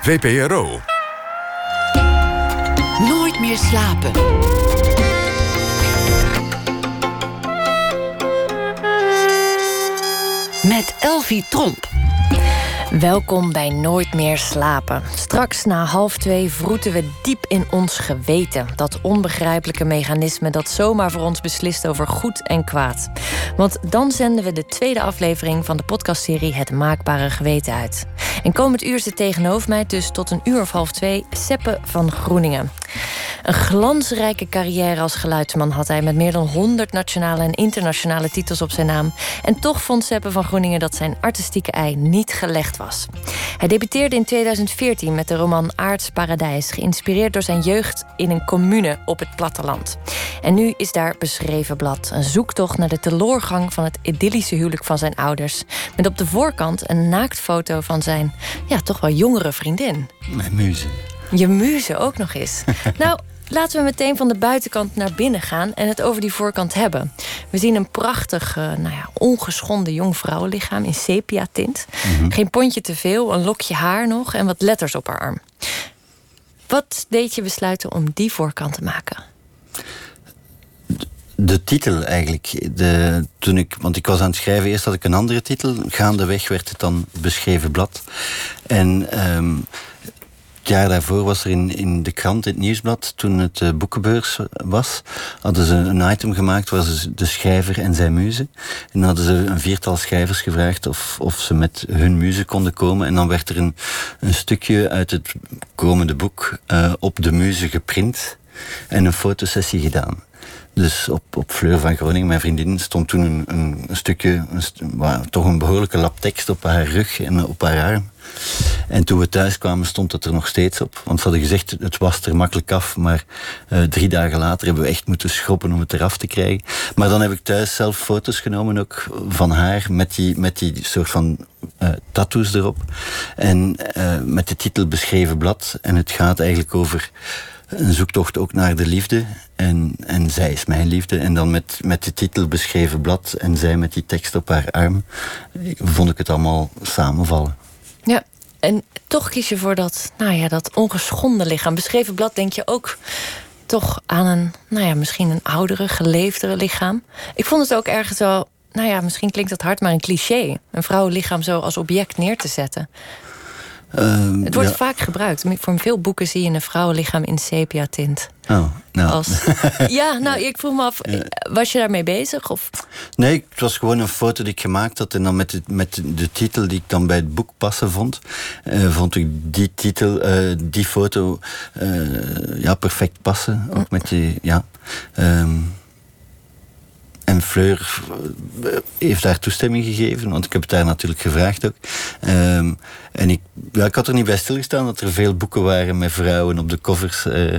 VPRO. Nooit meer slapen. Met Elvie Tromp. Welkom bij Nooit meer slapen. Straks na half twee vroeten we diep in ons geweten. Dat onbegrijpelijke mechanisme dat zomaar voor ons beslist over goed en kwaad. Want dan zenden we de tweede aflevering van de podcastserie Het Maakbare Geweten uit. En komend uur zit tegenover mij dus tot een uur of half twee Seppe van Groeningen. Een glansrijke carrière als geluidsman had hij met meer dan 100 nationale en internationale titels op zijn naam. En toch vond Seppe van Groeningen dat zijn artistieke ei niet gelegd was. Hij debuteerde in 2014 met de roman Aards Paradijs, geïnspireerd door zijn jeugd in een commune op het platteland. En nu is daar beschreven blad, een zoektocht naar de teloorgang van het idyllische huwelijk van zijn ouders, met op de voorkant een naaktfoto van zijn ja, toch wel jongere vriendin. Mijn muze. Je muze ook nog eens. nou, laten we meteen van de buitenkant naar binnen gaan en het over die voorkant hebben. We zien een prachtig, uh, nou ja, ongeschonden jong vrouwenlichaam in sepia-tint. Mhm. Geen pontje te veel, een lokje haar nog en wat letters op haar arm. Wat deed je besluiten om die voorkant te maken? De titel eigenlijk. De, toen ik, want ik was aan het schrijven, eerst had ik een andere titel. Gaandeweg werd het dan beschreven blad. En ehm, jaar daarvoor was er in, in de krant, in het nieuwsblad, toen het uh, boekenbeurs was, hadden ze een item gemaakt waar ze de schrijver en zijn muze. En hadden ze een viertal schrijvers gevraagd of, of ze met hun muze konden komen. En dan werd er een, een stukje uit het komende boek uh, op de muze geprint en een fotosessie gedaan. Dus op, op Fleur van Groningen, mijn vriendin, stond toen een, een, stukje, toch een behoorlijke lap tekst op haar rug en op haar arm. En toen we thuis kwamen, stond het er nog steeds op. Want ze hadden gezegd, het was er makkelijk af. Maar uh, drie dagen later hebben we echt moeten schroppen om het eraf te krijgen. Maar dan heb ik thuis zelf foto's genomen ook van haar. Met die, met die soort van uh, tattoos erop. En met de titel Beschreven blad. En het gaat eigenlijk over een zoektocht ook naar de liefde. En, en zij is mijn liefde. En dan met, met de titel beschreven blad en zij met die tekst op haar arm, vond ik het allemaal samenvallen. Ja, en toch kies je voor dat, nou ja, dat ongeschonden lichaam. Beschreven blad denk je ook toch aan een, nou ja, misschien een oudere, geleefdere lichaam. Ik vond het ook ergens wel, nou ja, misschien klinkt dat hard, maar een cliché. Een vrouwenlichaam zo als object neer te zetten. Um, het wordt ja. vaak gebruikt. Voor veel boeken zie je een vrouwenlichaam in sepia-tint. Oh, nou. Als... ja, nou, ik vroeg me af, was je daarmee bezig? Of? Nee, het was gewoon een foto die ik gemaakt had. En dan met de, met de titel die ik dan bij het boek passen vond, uh, vond ik die titel, uh, die foto, uh, ja, perfect passen. Ook met die, ja. Um, en Fleur heeft daar toestemming gegeven, want ik heb het daar natuurlijk gevraagd ook. Um, en ik, ja, ik had er niet bij stilgestaan dat er veel boeken waren met vrouwen op de covers. Uh, uh,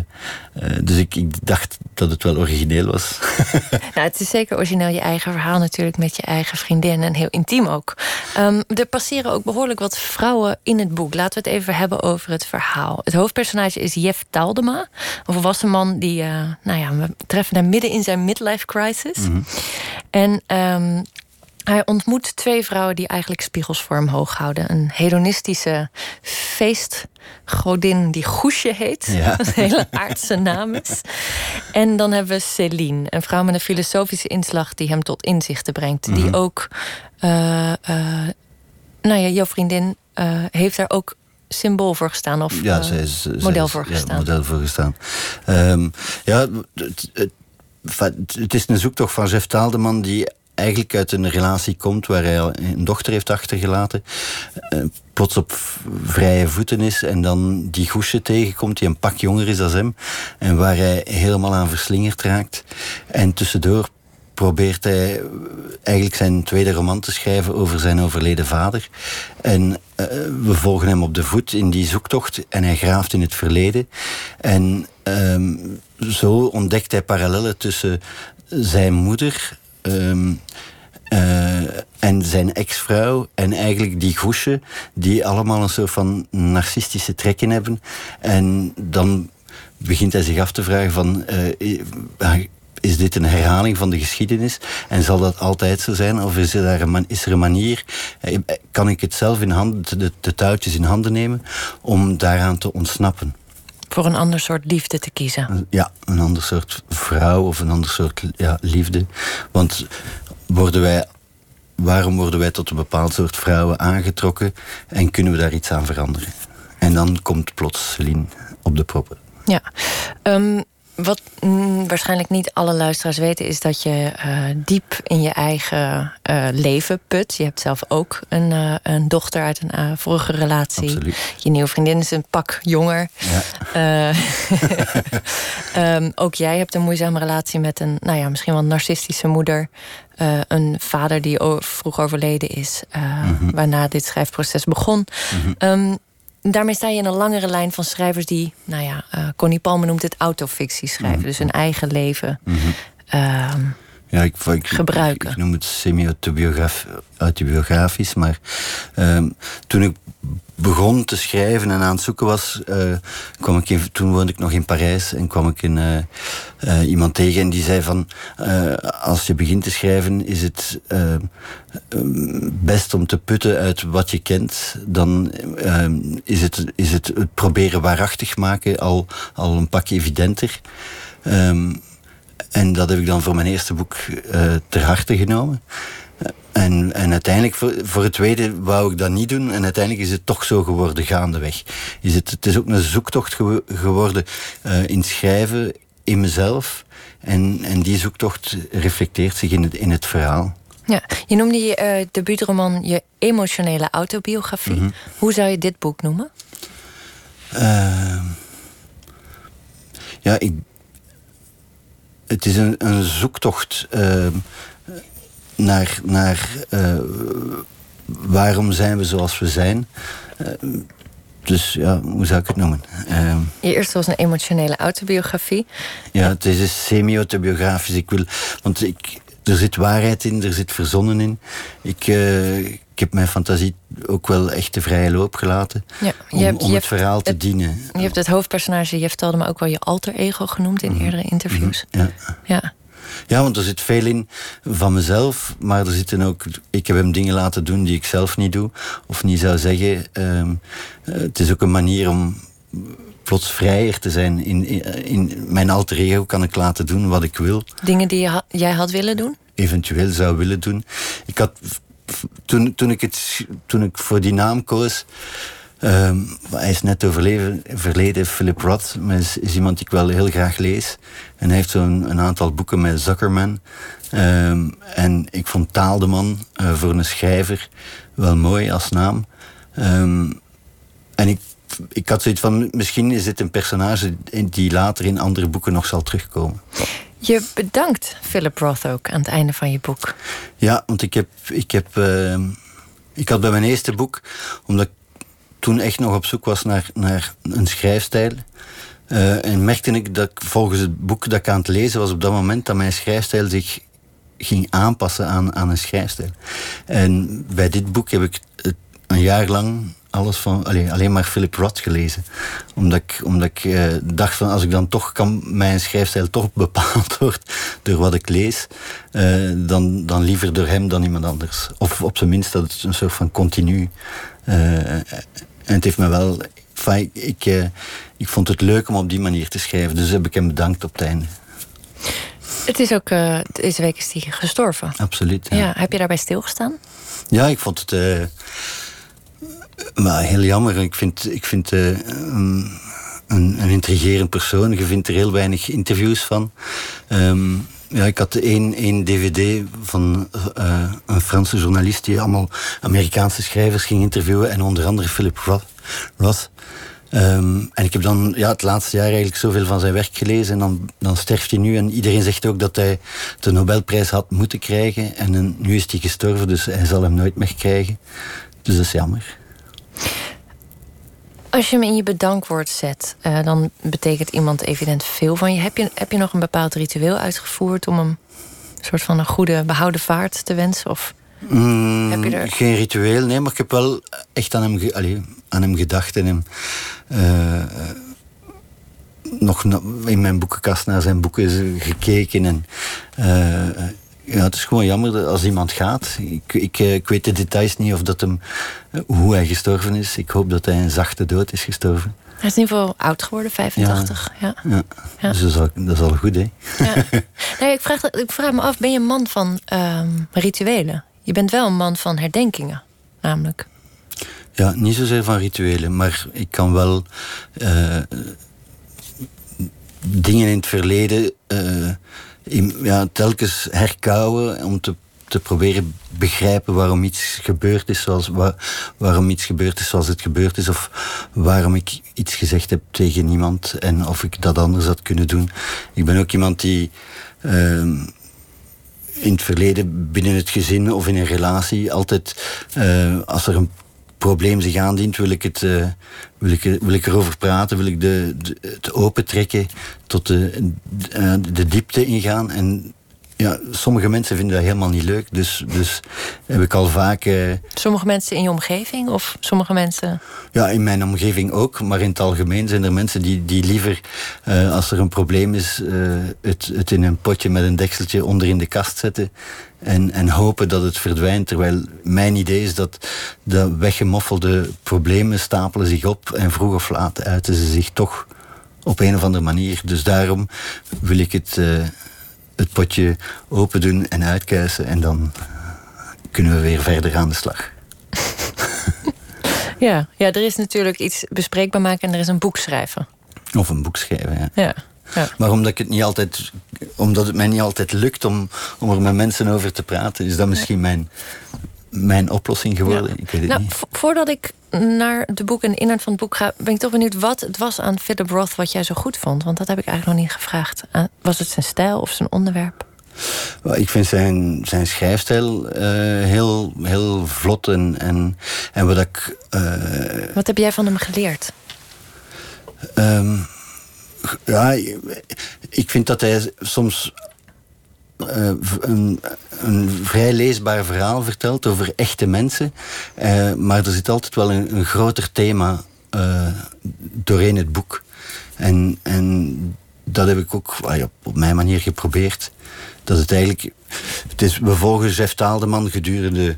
dus ik, ik, dacht dat het wel origineel was. nou, het is zeker origineel je eigen verhaal natuurlijk met je eigen vriendin en heel intiem ook. Um, er passeren ook behoorlijk wat vrouwen in het boek. Laten we het even hebben over het verhaal. Het hoofdpersonage is Jeff Taldema, een volwassen man die, uh, nou ja, we treffen hem midden in zijn midlife crisis. Mhm. Mm -hmm. En um, hij ontmoet twee vrouwen die eigenlijk spiegels voor hem hoog houden. Een hedonistische feestgodin die Goesje heet. Ja. Een hele aardse naam is. En dan hebben we Céline, een vrouw met een filosofische inslag die hem tot inzichten brengt. Mm -hmm. Die ook, uh, uh, nou ja, jouw vriendin uh, heeft daar ook symbool voor gestaan of ja, zij is, model voor gestaan. Ja, model voor gestaan. Um, ja, het, het, is een zoektocht van Jeff Taaldeman die eigenlijk uit een relatie komt waar hij een dochter heeft achtergelaten, uh, plots op vrije voeten is en dan die goesje tegenkomt die een pak jonger is dan hem en waar hij helemaal aan verslingerd raakt. En tussendoor probeert hij eigenlijk zijn tweede roman te schrijven over zijn overleden vader. En uh, we volgen hem op de voet in die zoektocht en hij graaft in het verleden. En um, zo ontdekt hij parallellen tussen zijn moeder um, uh, en zijn ex-vrouw en eigenlijk die goesje, die allemaal een soort van narcistische trekken hebben. En dan begint hij zich af te vragen van... is dit een herhaling van de geschiedenis? En zal dat altijd zo zijn? Of is er, daar een, is er een manier, eh, kan ik het zelf in handen, de, de touwtjes in handen nemen, om daaraan te ontsnappen? Voor een ander soort liefde te kiezen. Ja, een ander soort vrouw of een ander soort ja, liefde. Want worden wij, waarom worden wij tot een bepaald soort vrouwen aangetrokken en kunnen we daar iets aan veranderen? En dan komt plots Celine op de proppen. Ja, um, wat mm, waarschijnlijk niet alle luisteraars weten, is dat je uh, diep in je eigen uh, leven put. Je hebt zelf ook een, uh, een dochter uit een vorige relatie. Absoluut. Je nieuwe vriendin is een pak jonger. Ja. um, ook jij hebt een moeizame relatie met een, nou ja, misschien wel narcistische moeder. een vader die vroeg overleden is, mm -hmm. waarna dit schrijfproces begon. Mm -hmm. um, daarmee sta je in een langere lijn van schrijvers die, nou ja, uh, Connie Palme noemt het autofictie schrijven. Mhm. Dus hun eigen leven mm -hmm. Ja, ik, ik, gebruiken. Ik, ik, noem het semi-autobiografisch, maar uh, toen ik begon te schrijven en aan het zoeken was, uh, kwam ik in, toen woonde ik nog in Parijs en kwam ik in, uh, uh, iemand tegen en die zei van, als je begint te schrijven is het best om te putten uit wat je kent, dan is, het, is het, het proberen waarachtig maken al, al een pakje evidenter. Um, en dat heb ik dan voor mijn eerste boek uh, ter harte genomen. En, en uiteindelijk, voor, voor het tweede, wou ik dat niet doen. En uiteindelijk is het toch zo geworden, gaandeweg. Is het, het is ook een zoektocht ge geworden uh, in schrijven, in mezelf. En, en die zoektocht reflecteert zich in het, in het verhaal. Ja, je noemde je uh, debuutroman je emotionele autobiografie. Mm -hmm. Hoe zou je dit boek noemen? Uh, ja, ik, het is een, een zoektocht uh, naar, naar uh, waarom zijn we zoals we zijn. Uh, dus ja, hoe zou ik het noemen? Je eerste was een emotionele autobiografie. Ja, het is een semi-autobiografisch. Ik wil, want ik, er zit waarheid in, er zit verzonnen in. Ik, ik heb mijn fantasie ook wel echt de vrije loop gelaten. Ja, om, je hebt, om je het verhaal hebt, te dienen. Je hebt het hoofdpersonage, je vertelde me ook wel je alter ego genoemd in Mhm. eerdere interviews. Ja. Ja. ja, want er zit veel in van mezelf, maar er zitten ook. Ik heb hem dingen laten doen die ik zelf niet doe, of niet zou zeggen. Um, het is ook een manier om plots vrijer te zijn. In, in, in, mijn alter ego kan ik laten doen wat ik wil. Dingen die je jij had willen doen? Eventueel zou willen doen. Ik had toen, toen, ik het, toen ik voor die naam koos. Um, hij is net overleden, verleden, Philip Roth, is, is, iemand die ik wel heel graag lees. En hij heeft zo'n een aantal boeken met Zuckerman. Um, en ik vond Taal de Man uh, voor een schrijver wel mooi als naam. Um, en ik, ik had zoiets van, misschien is dit een personage die later in andere boeken nog zal terugkomen. Je bedankt Philip Roth ook aan het einde van je boek. Ja, want ik heb. Ik, heb, uh, ik had bij mijn eerste boek, omdat ik toen echt nog op zoek was naar, naar een schrijfstijl. Uh, en merkte ik dat ik volgens het boek dat ik aan het lezen was op dat moment dat mijn schrijfstijl zich ging aanpassen aan, aan een schrijfstijl. En bij dit boek heb ik een jaar lang alles van, alleen, alleen maar Philip Roth gelezen. Omdat ik, omdat ik uh, dacht van als ik dan toch kan, mijn schrijfstijl toch bepaald wordt door wat ik lees, uh, dan, dan liever door hem dan iemand anders. Of op zijn minst dat het een soort van continu. Uh, en het heeft me wel. Enfin, ik, ik, ik vond het leuk om op die manier te schrijven, dus heb ik hem bedankt op het einde. Het is ook, deze week is hij gestorven. Absoluut. Ja. ja. heb je daarbij stilgestaan? Ja, ik vond het. Maar heel jammer. Ik vind, ik vind uh, een, een intrigerend persoon. Je vindt er heel weinig interviews van. Um, ja, ik had één, één dvd van uh, een Franse journalist... die allemaal Amerikaanse schrijvers ging interviewen. En onder andere Philip Roth. Um, en ik heb dan ja, het laatste jaar eigenlijk zoveel van zijn werk gelezen. En dan, dan sterft hij nu. En iedereen zegt ook dat hij de Nobelprijs had moeten krijgen. En uh, nu is hij gestorven, dus hij zal hem nooit meer krijgen. Dus dat is jammer. Als je hem in je bedankwoord zet, uh, dan betekent iemand evident veel van je. Heb, je. heb je nog een bepaald ritueel uitgevoerd om hem een soort van een goede behouden vaart te wensen? Of mm, heb je er... Geen ritueel, nee, maar ik heb wel echt aan hem, ge, allee, aan hem gedacht en hem uh, nog in mijn boekenkast naar zijn boeken gekeken. En, uh, ja, het is gewoon jammer als iemand gaat. Ik, ik, eh, ik, weet de details niet of dat hem, hoe hij gestorven is. Ik hoop dat hij een zachte dood is gestorven. Hij is in ieder geval oud geworden, 85. Ja, ja. ja. dus dat is, al, dat is al goed, hè? Ja. nee, ik, vraag, ik vraag me af, ben je een man van uh, rituelen? Je bent wel een man van herdenkingen, namelijk. Ja, niet zozeer van rituelen, maar ik kan wel uh, dingen in het verleden uh, ja, telkens herkouwen om te, te proberen begrijpen waarom iets gebeurd is zoals, waar, waarom iets gebeurd is zoals het gebeurd is, of waarom ik iets gezegd heb tegen iemand en of ik dat anders had kunnen doen. Ik ben ook iemand die. Uh, in het verleden binnen het gezin of in een relatie altijd, uh, als er een probleem zich aandient, wil ik, het, uh, wil ik, wil ik erover praten, wil ik de, de het opentrekken tot de, de, eh, de diepte ingaan. En ja, sommige mensen vinden dat helemaal niet leuk. Dus, dus heb ik al vaak. Uh, sommige mensen in je omgeving of sommige mensen? Ja, in mijn omgeving ook. Maar in het algemeen zijn er mensen die, die liever, uh, als er een probleem is, uh, het, het in een potje met een dekseltje onder in de kast zetten. En, en hopen dat het verdwijnt. Terwijl mijn idee is dat de weggemoffelde problemen stapelen zich op. En vroeg of laat uiten ze zich toch op een of andere manier. Dus daarom wil ik het het potje open doen en uitkuisen. En dan kunnen we weer verder aan de slag. ja, ja, er is natuurlijk iets bespreekbaar maken en er is een boek schrijven. Of een boek schrijven, ja. ja. Ja. Maar omdat, ik het niet altijd, omdat het mij niet altijd lukt om, om er met mensen over te praten, is dat misschien mijn, mijn oplossing geworden. Ik weet het nou, niet. Voordat ik naar de boek en de inhoud van het boek ga, ben ik toch benieuwd wat het was aan Philip Roth wat jij zo goed vond. Want dat heb ik eigenlijk nog niet gevraagd. Eh, was het zijn stijl of zijn onderwerp? Ik vind zijn, zijn schrijfstijl uh, heel, heel vlot en, en, en wat ik. Uh, wat heb jij van hem geleerd? Um, ja, ik vind dat hij soms uh, een, vrij leesbaar verhaal vertelt over echte mensen. Uh, maar er zit altijd wel een, een groter thema uh, doorheen het boek. En, en dat heb ik ook op, op mijn manier geprobeerd. Dat het eigenlijk. Het is, we volgen Jeff Taaldeman gedurende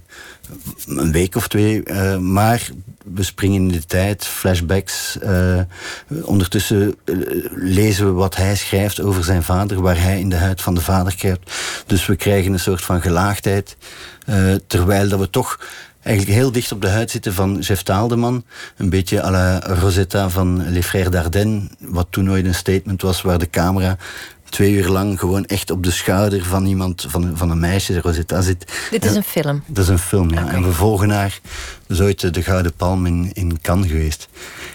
een week of twee. Maar we springen in de tijd, flashbacks. Uh, ondertussen uh, lezen we wat hij schrijft over zijn vader, waar hij in de huid van de vader kruipt. Dus we krijgen een soort van gelaagdheid. terwijl dat we toch eigenlijk heel dicht op de huid zitten van Jeff Taaldeman. Een beetje à la Rosetta van Les Frères Dardenne, wat toen ooit een statement was waar de camera twee uur lang gewoon echt op de schouder van iemand, van, van een meisje, Rosetta zit. Dit is een film? Dat is een film, ja. En we volgen haar. Dat is ooit de Gouden Palm in, in Cannes geweest.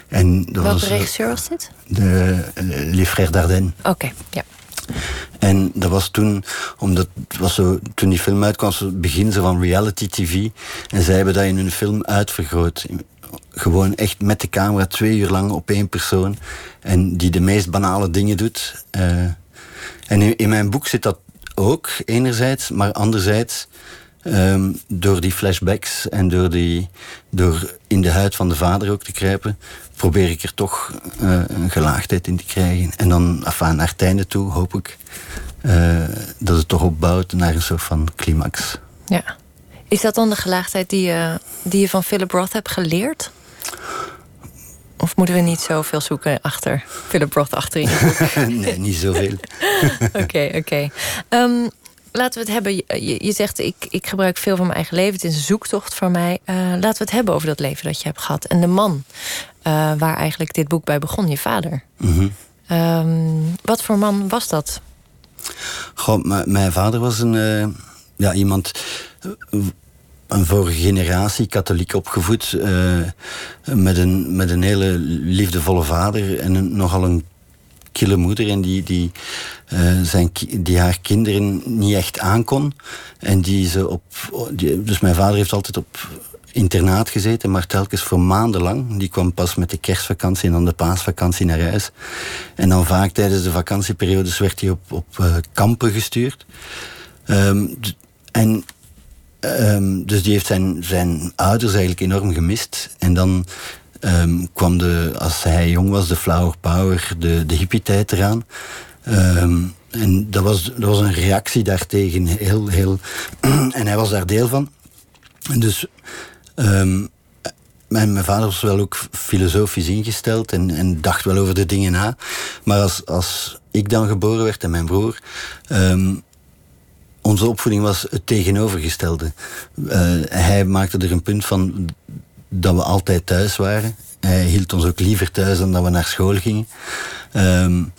En dat Welke was, regisseur was dit? De uh, Les Frères Dardenne. Oké, ja. En dat was toen, omdat was zo, toen die film uitkwam, was het begin van reality TV. En zij hebben dat in hun film uitvergroot. Gewoon echt met de camera twee uur lang op één persoon. En die de meest banale dingen doet. Uh, en in, mijn boek zit dat ook, enerzijds, maar anderzijds. Um, door die flashbacks en door, die, door in de huid van de vader ook te kruipen, probeer ik er toch uh, een gelaagdheid in te krijgen. En dan, enfin, naar het einde toe, hoop ik uh, dat het toch opbouwt naar een soort van climax. Ja. Is dat dan de gelaagdheid die je, die je van Philip Roth hebt geleerd? Of moeten we niet zoveel zoeken achter Philip Roth achterin? nee, niet zoveel. Oké, oké. Ehm, laten we het hebben. Je, je, zegt, ik, ik gebruik veel van mijn eigen leven. Het is een zoektocht voor mij. Uh, laten we het hebben over dat leven dat je hebt gehad. En de man uh, waar eigenlijk dit boek bij begon, je vader. Mm -hmm. um, wat voor man was dat? Goh, mijn vader was een, uh, ja, iemand een vorige generatie, katholiek opgevoed, uh, met, een, met een hele liefdevolle vader en een, nogal een kille moeder en die, die, uh, zijn, die haar kinderen niet echt aankon. En die ze op. Dus mijn vader heeft altijd op internaat gezeten, maar telkens voor maandenlang. Die kwam pas met de kerstvakantie en dan de paasvakantie naar huis. En dan vaak tijdens de vakantieperiodes werd hij op, op uh, kampen gestuurd. Um, en Um, dus die heeft zijn, zijn ouders eigenlijk enorm gemist. En dan ehm, kwam de, als hij jong was, de flower power, de, de hippie-tijd eraan. Ehm, en dat was, dat was een reactie daartegen, heel, heel. en hij was daar deel van. En dus. Ehm, mijn, mijn vader was wel ook filosofisch ingesteld en, en dacht wel over de dingen na. Maar als, als ik dan geboren werd en mijn broer. Onze opvoeding was het tegenovergestelde. Uh, hij maakte er een punt van dat we altijd thuis waren. Hij hield ons ook liever thuis dan dat we naar school gingen. Um,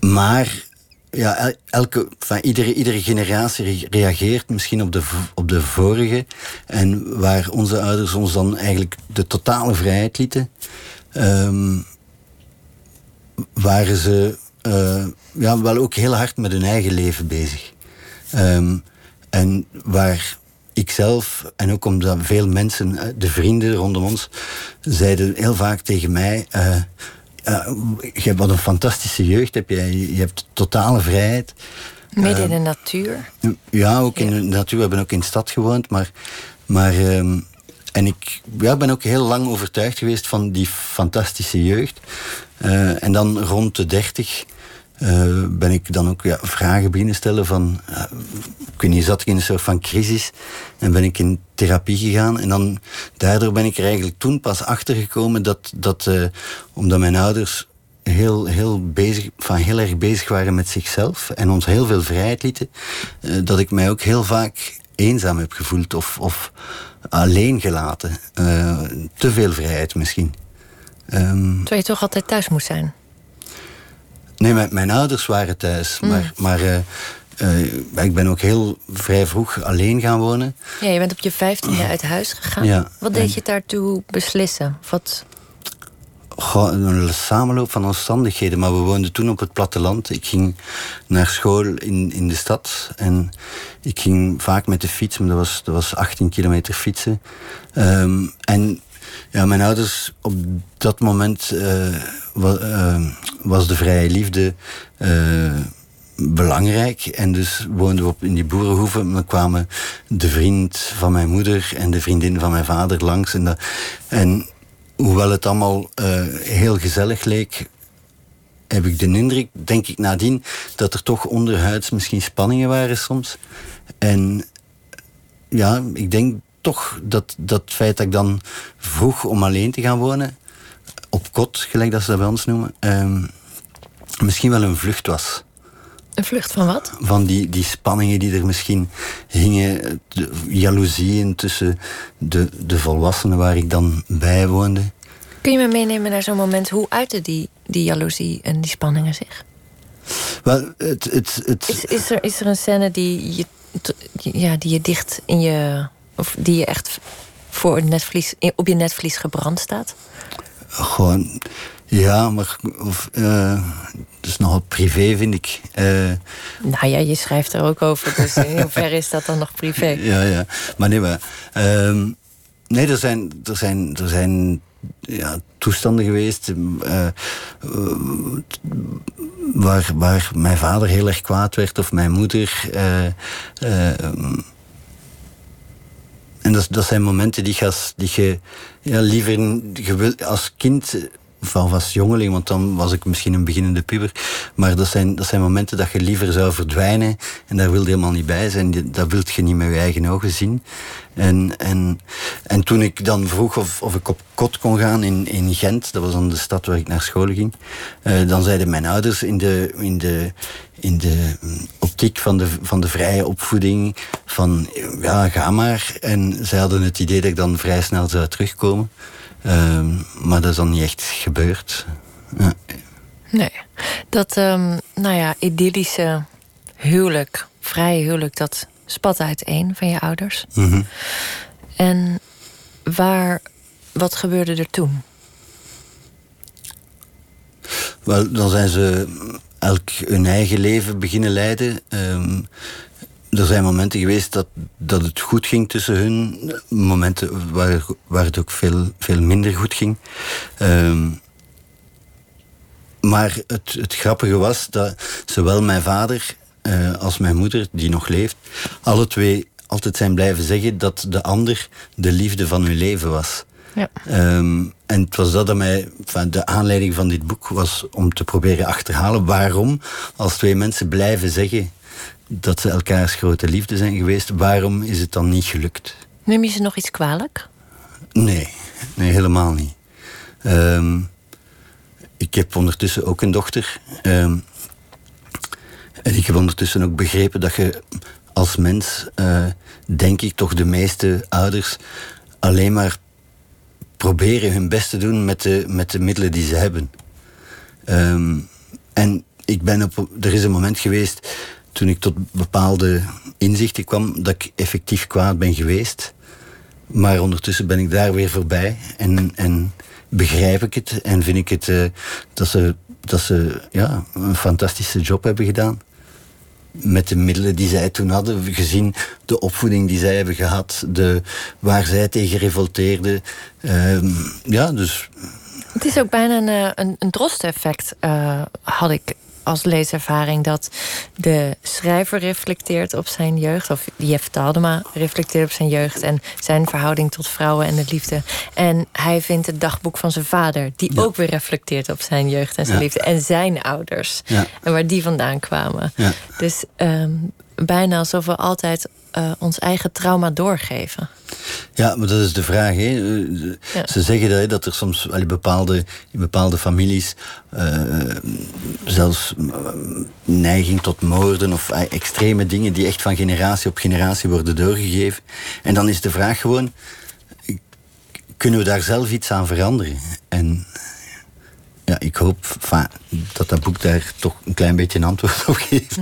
maar ja, elke, van iedere, iedere generatie reageert misschien op de, op de vorige. En waar onze ouders ons dan eigenlijk de totale vrijheid lieten, um, waren ze uh, ja, wel ook heel hard met hun eigen leven bezig. Um, en waar ik zelf, en ook omdat veel mensen, eh, de vrienden rondom ons, zeiden heel vaak tegen mij. Uh, uh, je hebt wat een fantastische jeugd, heb je, je hebt totale vrijheid. Midden in de natuur? Ja, ook in de natuur. We hebben ook in de stad gewoond, maar. maar uh, en ik ja, ben ook heel lang overtuigd geweest van die fantastische jeugd. Uh, en dan rond de dertig uh, ben ik dan ook ja, vragen beginnen stellen van... Uh, ik weet niet, zat ik in een soort van crisis en ben ik in therapie gegaan. En dan, daardoor ben ik er eigenlijk toen pas achter gekomen dat... dat uh, omdat mijn ouders heel, heel, bezig, van heel erg bezig waren met zichzelf en ons heel veel vrijheid lieten, dat ik mij ook heel vaak eenzaam heb gevoeld of, of alleen gelaten. te veel vrijheid misschien. Um, Terwijl je toch altijd thuis moest zijn? Nee, mijn, mijn ouders waren thuis. Mm. Maar, maar uh, uh, ik ben ook heel vrij vroeg alleen gaan wonen. Ja, je bent op je vijftiende uit huis gegaan. Ja, wat deed en... je daartoe beslissen? Wat... Goh, een samenloop van omstandigheden. Maar we woonden toen op het platteland. Ik ging naar school in, in de stad. En ik ging vaak met de fiets. Maar dat was, dat was 18 kilometer fietsen. Um, en ja, mijn ouders op dat moment wa, uh, was de vrije liefde uh, belangrijk. En dus woonden we op, in die boerenhoeven. Dan kwamen de vriend van mijn moeder en de vriendin van mijn vader langs. En, dat, en hoewel het allemaal heel gezellig leek, heb ik de indruk, denk ik nadien, dat er toch onderhuids misschien spanningen waren soms. En ja, ik denk toch dat, dat feit dat ik dan vroeg om alleen te gaan wonen, op kot, gelijk dat ze dat bij ons noemen, um, misschien wel een vlucht was. Een vlucht van wat? Van die, die spanningen die er misschien hingen, de jaloezieën tussen de, de volwassenen waar ik dan bij woonde. Kun je me meenemen naar zo'n moment? Hoe uitte die, die jaloezie en die spanningen zich? Wel, het, het, het... Is, is, er, is er een scène die je, ja, die je dicht in je of die je echt voor het netvlies, op je netvlies gebrand staat? Gewoon, ja, maar of, uh, dat is nogal privé, vind ik. Uh, nou ja, je schrijft er ook over, dus in hoeverre is dat dan nog privé? Ja, ja. Maar nee, maar... Uh, nee, er zijn, er zijn, er zijn ja, toestanden geweest uh, waar, waar mijn vader heel erg kwaad werd of mijn moeder. En dat, dat zijn momenten die, gas, die je ja, liever je als kind of als jongeling, want dan was ik misschien een beginnende puber. Maar dat zijn, dat zijn momenten dat je liever zou verdwijnen. En daar wil je helemaal niet bij zijn. Dat wilt je niet met je eigen ogen zien. En, en, en toen ik dan vroeg of, of ik op kot kon gaan in, in Gent, dat was dan de stad waar ik naar school ging, uh, dan zeiden mijn ouders in de, in de, in de optiek van de, van de vrije opvoeding van ja, ga maar. En zij hadden het idee dat ik dan vrij snel zou terugkomen. Uh, maar dat is dan niet echt gebeurd. Ja. Nee, dat um, nou ja, idyllische huwelijk, vrije huwelijk, dat spat uiteen van je ouders. Mm -hmm. En waar, wat gebeurde er toen? Wel, dan zijn ze elk hun eigen leven beginnen leiden. Um, er zijn momenten geweest dat, dat het goed ging tussen hun. Momenten waar, waar het ook veel, veel minder goed ging. Um, maar het, het grappige was dat zowel mijn vader uh, als mijn moeder, die nog leeft, alle twee altijd zijn blijven zeggen dat de ander de liefde van hun leven was. Ja. Ehm, en het was dat dat mij, enfin, de aanleiding van dit boek was om te proberen achterhalen waarom, als twee mensen blijven zeggen dat ze elkaars grote liefde zijn geweest, waarom is het dan niet gelukt? Neem je ze nog iets kwalijk? Nee, nee helemaal niet. Ehm, ik heb ondertussen ook een dochter. Ehm, en ik heb ondertussen ook begrepen dat je als mens, eh, denk ik, toch de meeste ouders alleen maar proberen hun best te doen met de, met de middelen die ze hebben. Ehm, en ik ben op, er is een moment geweest toen ik tot bepaalde inzichten kwam dat ik effectief kwaad ben geweest. Maar ondertussen ben ik daar weer voorbij en, en begrijp ik het en vind ik het uh, dat ze, dat ze ja, een fantastische job hebben gedaan. Met de middelen die zij toen hadden, gezien de opvoeding die zij hebben gehad, de, waar zij tegen revolteerden. Uh, ja, dus. Het is ook bijna een, eh, een, een uh, had ik als leeservaring dat de schrijver reflecteert op zijn jeugd. Of Jeff Taldema reflecteert op zijn jeugd en zijn verhouding tot vrouwen en de liefde. En hij vindt het dagboek van zijn vader, die ook weer reflecteert op zijn jeugd en zijn liefde. En zijn ouders. Ja. En waar die vandaan kwamen. Dus um, bijna alsof we altijd uh, ons eigen trauma doorgeven. Ja, maar dat is de vraag. Hè. Ja. Ze zeggen dat, dat er soms allee, bepaalde, in bepaalde families uh, zelfs neiging tot moorden of extreme dingen die echt van generatie op generatie worden doorgegeven. En dan is de vraag gewoon, kunnen we daar zelf iets aan veranderen? En ja, ik hoop dat dat boek daar toch een klein beetje een antwoord op geeft.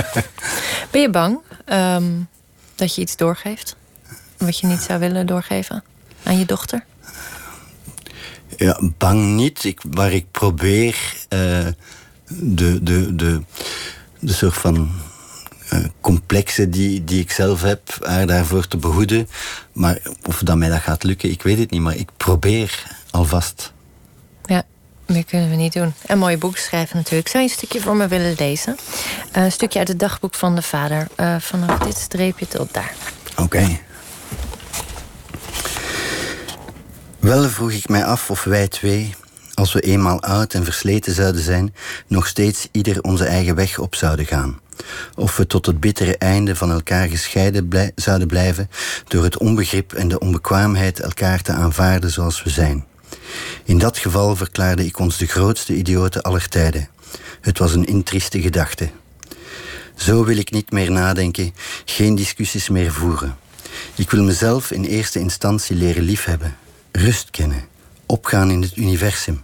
ben je bang um, dat je iets doorgeeft? Wat je niet zou willen doorgeven aan je dochter? Ja, bang niet. Ik, waar ik probeer uh, de, de, de, de soort van uh, complexen die, die ik zelf heb, haar daarvoor te behoeden. Maar of dat mij dat gaat lukken, ik weet het niet. Maar ik probeer alvast. Meer kunnen we niet doen. En mooie boek schrijven natuurlijk. Zou je een stukje voor me willen lezen? Uh, een stukje uit het dagboek van de vader. Uh, vanaf dit streepje tot daar. Oké. Okay. Wel vroeg ik mij af of wij twee, als we eenmaal oud en versleten zouden zijn, nog steeds ieder onze eigen weg op zouden gaan. Of we tot het bittere einde van elkaar gescheiden blij zouden blijven door het onbegrip en de onbekwaamheid elkaar te aanvaarden zoals we zijn. In dat geval verklaarde ik ons de grootste idioten aller tijden. Het was een intrieste gedachte. Zo wil ik niet meer nadenken, geen discussies meer voeren. Ik wil mezelf in eerste instantie leren liefhebben, rust kennen, opgaan in het universum,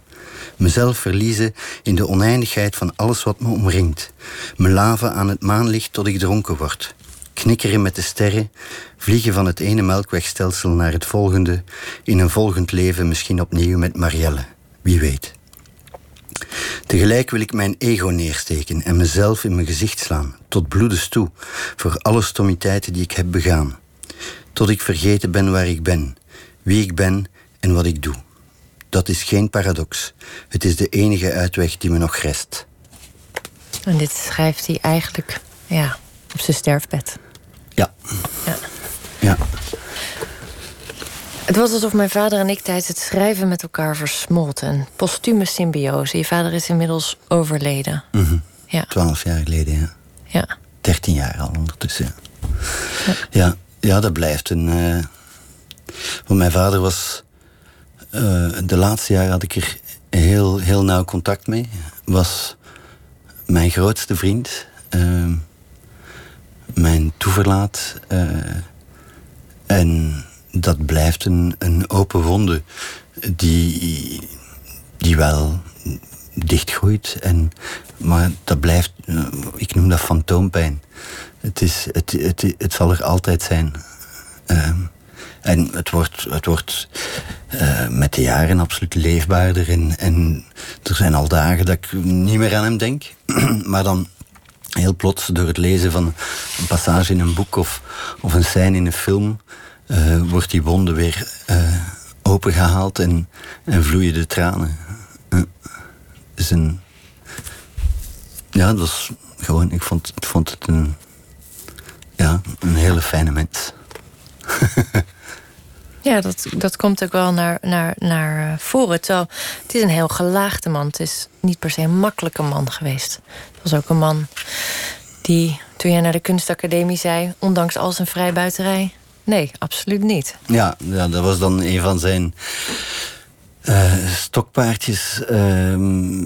mezelf verliezen in de oneindigheid van alles wat me omringt, me laven aan het maanlicht tot ik dronken word, knikkeren met de sterren, vliegen van het ene melkwegstelsel naar het volgende, in een volgend leven misschien opnieuw met Marielle, wie weet. Tegelijk wil ik mijn ego neersteken en mezelf in mijn gezicht slaan, tot bloedens toe, voor alle stommiteiten die ik heb begaan. Tot ik vergeten ben waar ik ben, wie ik ben en wat ik doe. Dat is geen paradox. Het is de enige uitweg die me nog rest. En dit schrijft hij eigenlijk ja, op zijn sterfbed. Ja. ja. Ja. Het was alsof mijn vader en ik tijdens het schrijven met elkaar versmolten. Een postume symbiose. Je vader is inmiddels overleden. Mm -hmm. Ja. Twaalf jaar geleden, ja. Ja. Dertien jaar al ondertussen. Ja, ja, ja dat blijft een... Uh... Want mijn vader was... Uh, de laatste jaren had ik er heel, heel nauw contact mee. Was mijn grootste vriend. Uh, mijn toeverlaat. en dat blijft een, een open wonde die, die wel dichtgroeit. En, maar dat blijft, ik noem dat fantoompijn. Het, is, het, het, het zal er altijd zijn. Uh, en het wordt, het wordt uh, met de jaren absoluut leefbaarder. En er zijn al dagen dat ik niet meer aan hem denk. maar dan heel plots door het lezen van een passage in een boek of, of een scène in een film uh, wordt die wonde weer uh, opengehaald en, en vloeien de tranen. Uh, is een, ja, dat was gewoon, ik vond, vond het een, ja, een hele fijne mens. Ja, dat, dat komt ook wel naar, naar, naar voren. Terwijl het is een heel gelaagde man. Het is niet per se een makkelijke man geweest. Het was ook een man die, toen jij naar de kunstacademie zei... ondanks al zijn vrijbuiterij... Nee, absoluut niet. Ja, ja dat was dan een van zijn uh, stokpaardjes uh,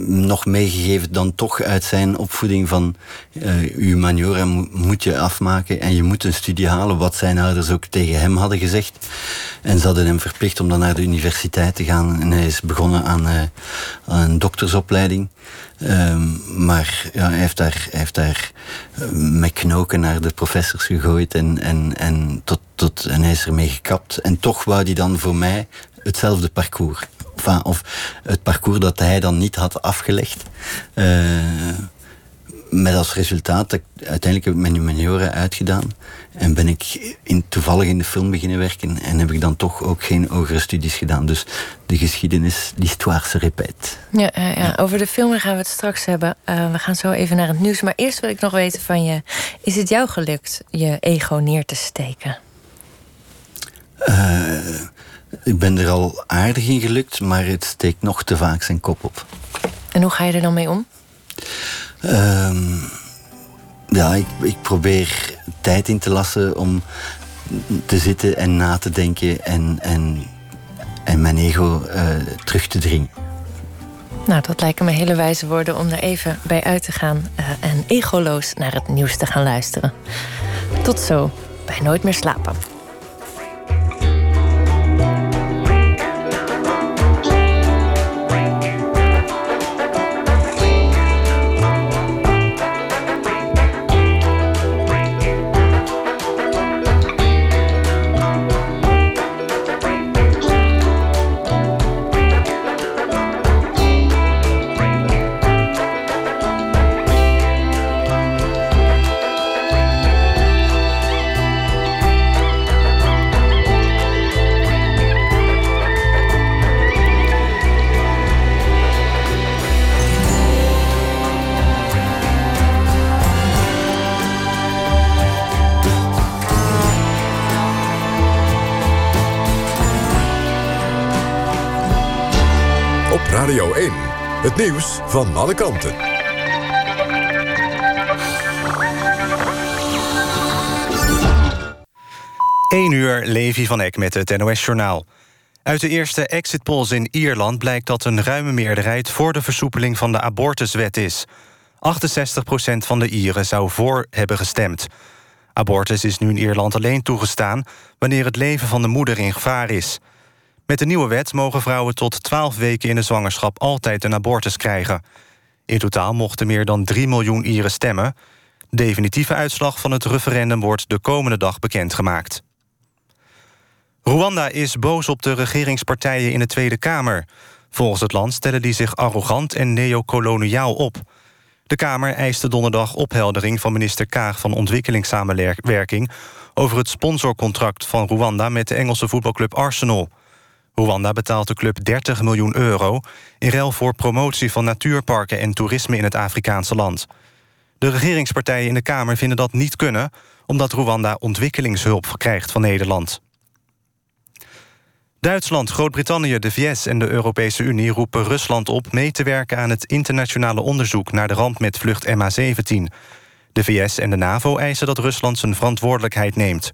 nog meegegeven dan toch uit zijn opvoeding van uh, uw maniora moet je afmaken en je moet een studie halen, wat zijn ouders ook tegen hem hadden gezegd. En ze hadden hem verplicht om dan naar de universiteit te gaan en hij is begonnen aan, aan een doktersopleiding. Ehm, maar ja, hij heeft daar, heeft daar met knoken naar de professors gegooid en, en, en, tot, tot, en hij is ermee gekapt. En toch wou hij dan voor mij hetzelfde parcours of het parcours dat hij dan niet had afgelegd. Uh, met als resultaat dat ik uiteindelijk heb ik mijn humaniora uitgedaan. En ben ik in, toevallig in de film beginnen werken. En heb ik dan toch ook geen hogere studies gedaan. Dus de geschiedenis, l'histoire se répète. Ja, ja, ja, over de film gaan we het straks hebben. Uh, we gaan zo even naar het nieuws. Maar eerst wil ik nog weten van je... Is het jou gelukt je ego neer te steken? Uh, ik ben er al aardig in gelukt, maar het steekt nog te vaak zijn kop op. En hoe ga je er dan mee om? Um, ja, ik, ik probeer tijd in te lassen om te zitten en na te denken en, en, en mijn ego uh, terug te dringen. Nou, dat lijken me hele wijze woorden om er even bij uit te gaan uh, en egoloos naar het nieuws te gaan luisteren. Tot zo bij Nooit meer slapen. Het nieuws van alle kanten. 1 uur, Levi van Eck met het NOS-journaal. Uit de eerste exit polls in Ierland blijkt dat een ruime meerderheid... voor de versoepeling van de abortuswet is. 68% van de Ieren zou voor hebben gestemd. Abortus is nu in Ierland alleen toegestaan... wanneer het leven van de moeder in gevaar is... Met de nieuwe wet mogen vrouwen tot 12 weken in de zwangerschap altijd een abortus krijgen. In totaal mochten meer dan 3 miljoen Ieren stemmen. De definitieve uitslag van het referendum wordt de komende dag bekendgemaakt. Rwanda is boos op de regeringspartijen in de Tweede Kamer. Volgens het land stellen die zich arrogant en neocoloniaal op. De Kamer eiste donderdag opheldering van minister Kaag van Ontwikkelingssamenwerking... over het sponsorcontract van Rwanda met de Engelse voetbalclub Arsenal... Rwanda betaalt de club 30 miljoen euro... in ruil voor promotie van natuurparken en toerisme in het Afrikaanse land. De regeringspartijen in de Kamer vinden dat niet kunnen... omdat Rwanda ontwikkelingshulp krijgt van Nederland. Duitsland, Groot-Brittannië, de VS en de Europese Unie roepen Rusland op mee te werken aan het internationale onderzoek naar de ramp met vlucht MH17. De VS en de NAVO eisen dat Rusland zijn verantwoordelijkheid neemt.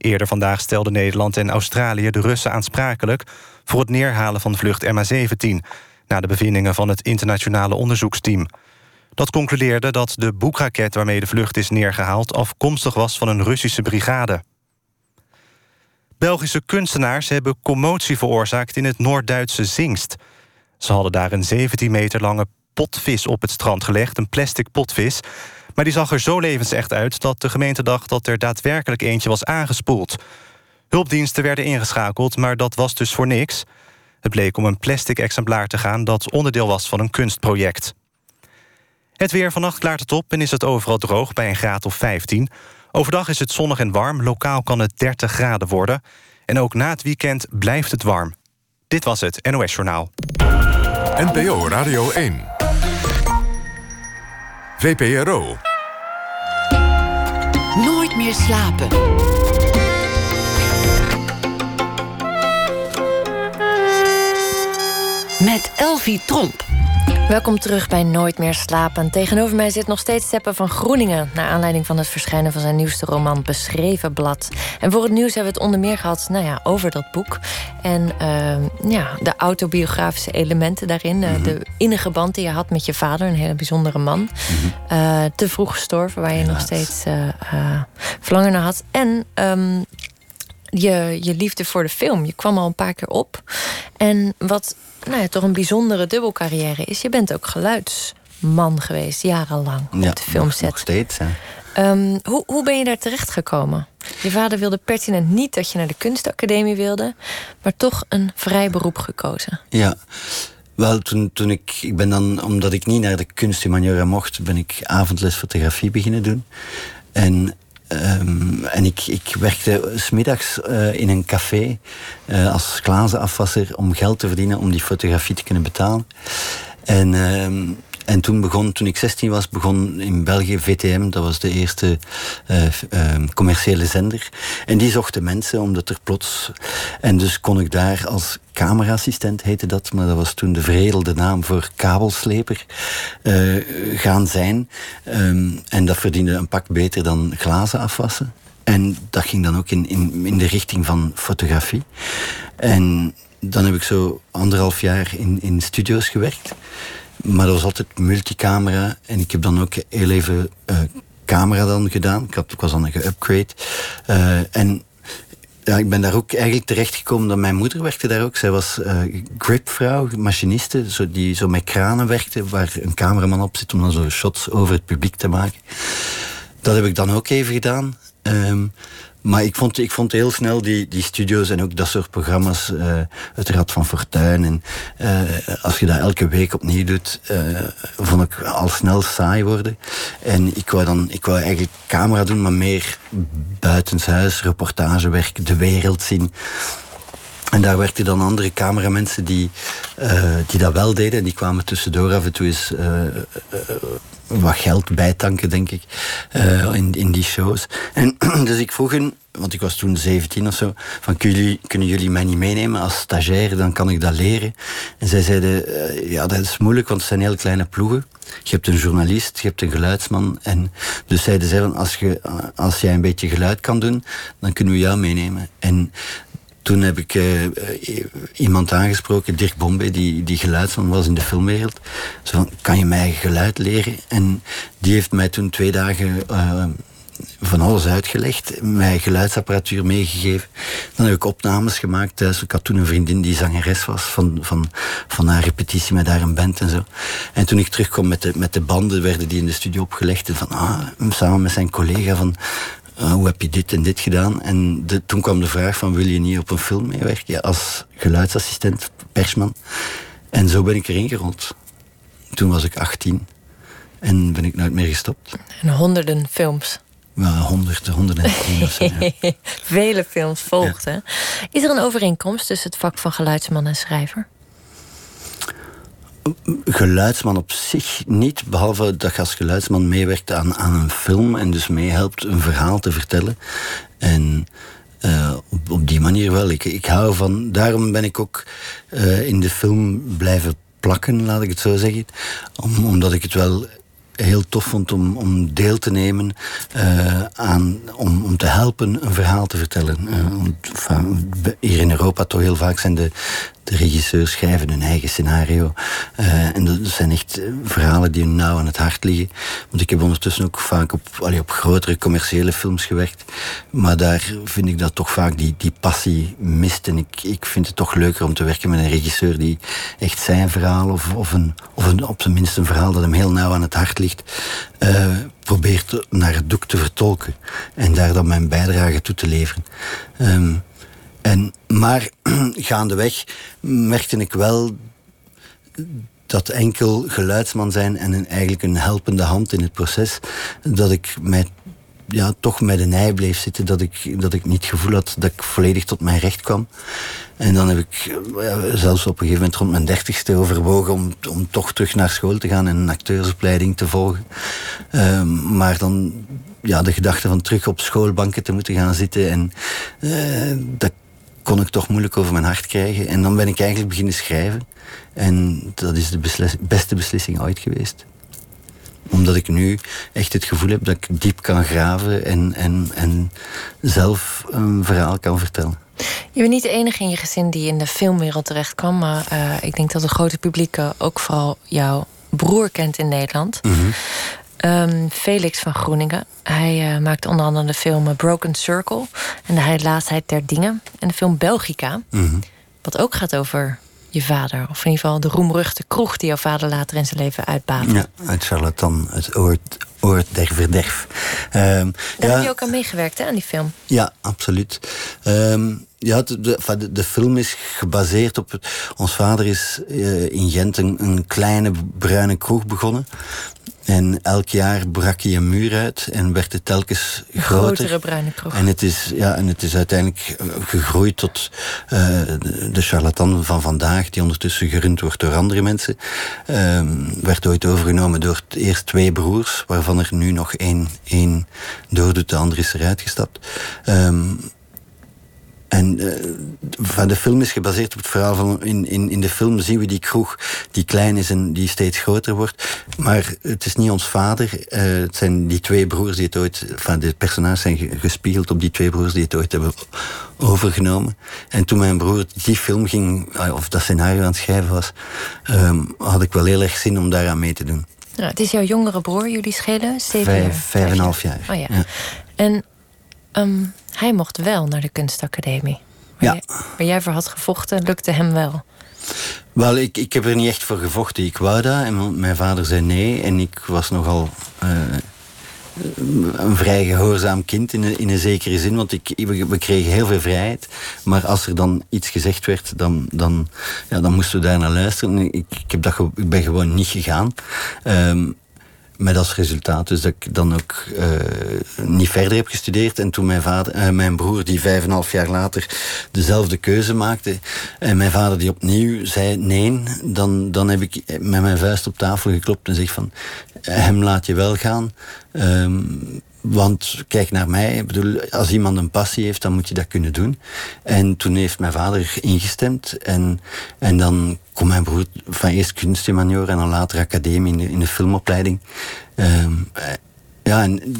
Eerder vandaag stelden Nederland en Australië de Russen aansprakelijk... voor het neerhalen van vlucht MH17... na de bevindingen van het internationale onderzoeksteam. Dat concludeerde dat de boekraket waarmee de vlucht is neergehaald... afkomstig was van een Russische brigade. Belgische kunstenaars hebben commotie veroorzaakt... in het Noord-Duitse Zingst. Ze hadden daar een 17 meter lange potvis op het strand gelegd, een plastic potvis... Maar die zag er zo levensecht uit dat de gemeente dacht dat er daadwerkelijk eentje was aangespoeld. Hulpdiensten werden ingeschakeld, maar dat was dus voor niks. Het bleek om een plastic exemplaar te gaan dat onderdeel was van een kunstproject. Het weer vannacht klaart het op en is het overal droog bij een graad of 15. Overdag is het zonnig en warm, lokaal kan het 30 graden worden. En ook na het weekend blijft het warm. Dit was het NOS Journaal. NPO Radio 1. VPRO nooit meer slapen. Met Elvi Tromp. Welkom terug bij Nooit meer slapen. Tegenover mij zit nog steeds Seppe van Groeningen... naar aanleiding van het verschijnen van zijn nieuwste roman Beschreven Blad. En voor het nieuws hebben we het onder meer gehad nou ja, over dat boek. En uh, ja, de autobiografische elementen daarin. Uh, De innige band die je had met je vader, een hele bijzondere man. uh, te vroeg gestorven, waar je Helaas. nog steeds verlangen naar had. En... Um, je, je liefde voor de film. Je kwam al een paar keer op. En wat nou ja, toch een bijzondere dubbelcarrière is... je bent ook geluidsman geweest, jarenlang, op ja, de filmset. Nog steeds. Um, hoe, hoe ben je daar terecht gekomen? Je vader wilde pertinent niet dat je naar de kunstacademie wilde... maar toch een vrij beroep gekozen. Ja, wel, toen, toen ik, ik ben dan, omdat ik niet naar de kunsthumaniora mocht... ben ik avondles fotografie beginnen doen. En Um, en ik, ik werkte smiddags uh, in een café uh, als glazenafwasser om geld te verdienen om die fotografie te kunnen betalen. En, um, en toen begon, toen ik 16 was, begon in België VTM, dat was de eerste uh, commerciële zender. En die zochten mensen, omdat er plots. En dus kon ik daar als cameraassistent heette dat, maar dat was toen de veredelde naam voor kabelsleper, uh, gaan zijn. Um, en dat verdiende een pak beter dan glazen afwassen. En dat ging dan ook in, in, in de richting van fotografie. En dan heb ik zo anderhalf jaar in, in studio's gewerkt. Maar dat was altijd multicamera. En ik heb dan ook heel even uh, camera dan gedaan. Ik, had, ik was dan geupgrade. Uh, en ja, ik ben daar ook eigenlijk terechtgekomen dat mijn moeder werkte daar ook. Zij was uh, gripvrouw, machiniste, zo, die zo met kranen werkte, waar een cameraman op zit om dan zo shots over het publiek te maken. Dat heb ik dan ook even gedaan. Um, maar ik vond, ik vond heel snel die, die studio's en ook dat soort programma's, uh, het Rad van Fortuin. En uh, als je dat elke week opnieuw doet, uh, vond ik al snel saai worden. En ik wou dan, ik wou eigenlijk camera doen, maar meer buitenshuis, reportagewerk, de wereld zien. En daar werkten dan andere cameramensen die, uh, die dat wel deden. En die kwamen tussendoor af en toe eens uh, uh, wat geld bijtanken, denk ik, in, in die shows. En dus ik vroeg hen, want ik was toen 17 of zo, van kunnen jullie, kunnen jullie mij niet meenemen als stagiair, dan kan ik dat leren. En zij zeiden, ja dat is moeilijk, want het zijn heel kleine ploegen. Je hebt een journalist, je hebt een geluidsman. En dus zeiden zij, als, je, als jij een beetje geluid kan doen, dan kunnen we jou meenemen. En toen heb ik uh, iemand aangesproken, Dirk Bombay, die, die geluidsman was in de filmwereld. Zo van, kan je mij geluid leren? En die heeft mij toen twee dagen uh, van alles uitgelegd, mij geluidsapparatuur meegegeven. Dan heb ik opnames gemaakt thuis. Ik had toen een vriendin die zangeres was van, van, van haar repetitie met haar een band en zo. En toen ik terugkwam met de, met de banden, werden die in de studio opgelegd. En van, ah, samen met zijn collega van, uh, hoe heb je dit en dit gedaan? En de, toen kwam de vraag van, wil je niet op een film meewerken? Ja, als geluidsassistent, persman. En zo ben ik erin gerold. Toen was ik 18. En ben ik nooit meer gestopt. En honderden films. Ja, honderden, honderden films. ja. Vele films volgden. Ja. Is er een overeenkomst tussen het vak van geluidsman en schrijver? Geluidsman op zich niet, behalve dat je als geluidsman meewerkt aan, aan een film en dus meehelpt een verhaal te vertellen. En uh, op, op, die manier wel. Ik, ik hou van. Daarom ben ik ook uh, in de film blijven plakken, laat ik het zo zeggen. Om, omdat ik het wel heel tof vond om, om deel te nemen uh, aan, om, om te helpen een verhaal te vertellen. Uh, hier in Europa toch heel vaak zijn de, de regisseurs schrijven hun eigen scenario. Uh, en dat zijn echt verhalen die hun nauw aan het hart liggen. Want ik heb ondertussen ook vaak op, op grotere commerciële films gewerkt. Maar daar vind ik dat toch vaak die, die passie mist. En ik, ik vind het toch leuker om te werken met een regisseur die echt zijn verhaal, of, of, een, of een, op zijn minst een verhaal dat hem heel nauw aan het hart ligt, uh, probeert naar het doek te vertolken. En daar dan mijn bijdrage toe te leveren. Um, en, maar gaandeweg merkte ik wel dat enkel geluidsman zijn en eigenlijk een helpende hand in het proces, dat ik mij ja, toch met een ei bleef zitten, dat ik, dat ik niet het gevoel had dat ik volledig tot mijn recht kwam. En dan heb ik ja, zelfs op een gegeven moment rond mijn dertigste overwogen om, om toch terug naar school te gaan en een acteursopleiding te volgen. Uh, maar dan ja, de gedachte van terug op schoolbanken te moeten gaan zitten en uh, dat kon ik toch moeilijk over mijn hart krijgen. En dan ben ik eigenlijk beginnen schrijven. En dat is de beste beslissing ooit geweest omdat ik nu echt het gevoel heb dat ik diep kan graven en, en, en zelf een verhaal kan vertellen. Je bent niet de enige in je gezin die in de filmwereld terecht kwam. Maar uh, ik denk dat het grote publiek ook vooral jouw broer kent in Nederland. Mm -hmm. Um, Felix van Groeningen. Hij uh, maakte onder andere de film Broken Circle. En de Heilaasheid der Dingen. En de film Belgica. Mm -hmm. Wat ook gaat over je vader. Of in ieder geval de roemruchte kroeg die jouw vader later in zijn leven uitbaat. Ja, uit Charlatan, het oord, oord der verderf. Um, Daar ja, heb je ook aan meegewerkt, hè, aan die film? Ja, absoluut. Um, ja, de, de, de, film is gebaseerd op... Ons vader is uh, in Gent een, een, kleine bruine kroeg begonnen. En elk jaar brak hij een muur uit en werd het telkens een groter. grotere bruine kroeg. En het is, ja, en het is uiteindelijk gegroeid tot uh, de, charlatan van vandaag, die ondertussen gerund wordt door andere mensen. Uh, werd ooit overgenomen door eerst twee broers, waarvan er nu nog één, één doordoet, de andere is eruit gestapt. Um, en uh, van de film is gebaseerd op het verhaal van... In, in, in de film zien we die kroeg die klein is en die steeds groter wordt. Maar het is niet ons vader. Uh, het zijn die twee broers die het ooit... Van de personages zijn gespiegeld op die twee broers die het ooit hebben overgenomen. En toen mijn broer die film ging... Of dat scenario aan het schrijven was... Um, had ik wel heel erg zin om daaraan mee te doen. Ja, het is jouw jongere broer, jullie schelen? Zeven vijf, jaar? Vijf en een half jaar. Oh ja. ja. En... Um, hij mocht wel naar de kunstacademie. Waar, ja. jij, waar jij voor had gevochten, lukte hem wel. Wel, ik, ik heb er niet echt voor gevochten. Ik wou dat en mijn vader zei nee. En ik was nogal uh, een vrij gehoorzaam kind in een, in een zekere zin. Want ik, we, kregen heel veel vrijheid. Maar als er dan iets gezegd werd, dan, dan, ja, dan moesten we daar naar luisteren. Ik, ik, heb dat, ik ben gewoon niet gegaan. Um, met als resultaat dus dat ik dan ook uh, niet verder heb gestudeerd. En toen mijn, vader, uh, mijn broer, die vijf en half jaar later dezelfde keuze maakte... en mijn vader die opnieuw zei nee... dan, dan heb ik met mijn vuist op tafel geklopt en zeg van... hem laat je wel gaan... Um, want kijk naar mij, ik bedoel, als iemand een passie heeft, dan moet je dat kunnen doen. En toen heeft mijn vader ingestemd. En, en dan kon mijn broer van eerst kunsthumanior en dan later academie in de, in de filmopleiding. Um, ja, en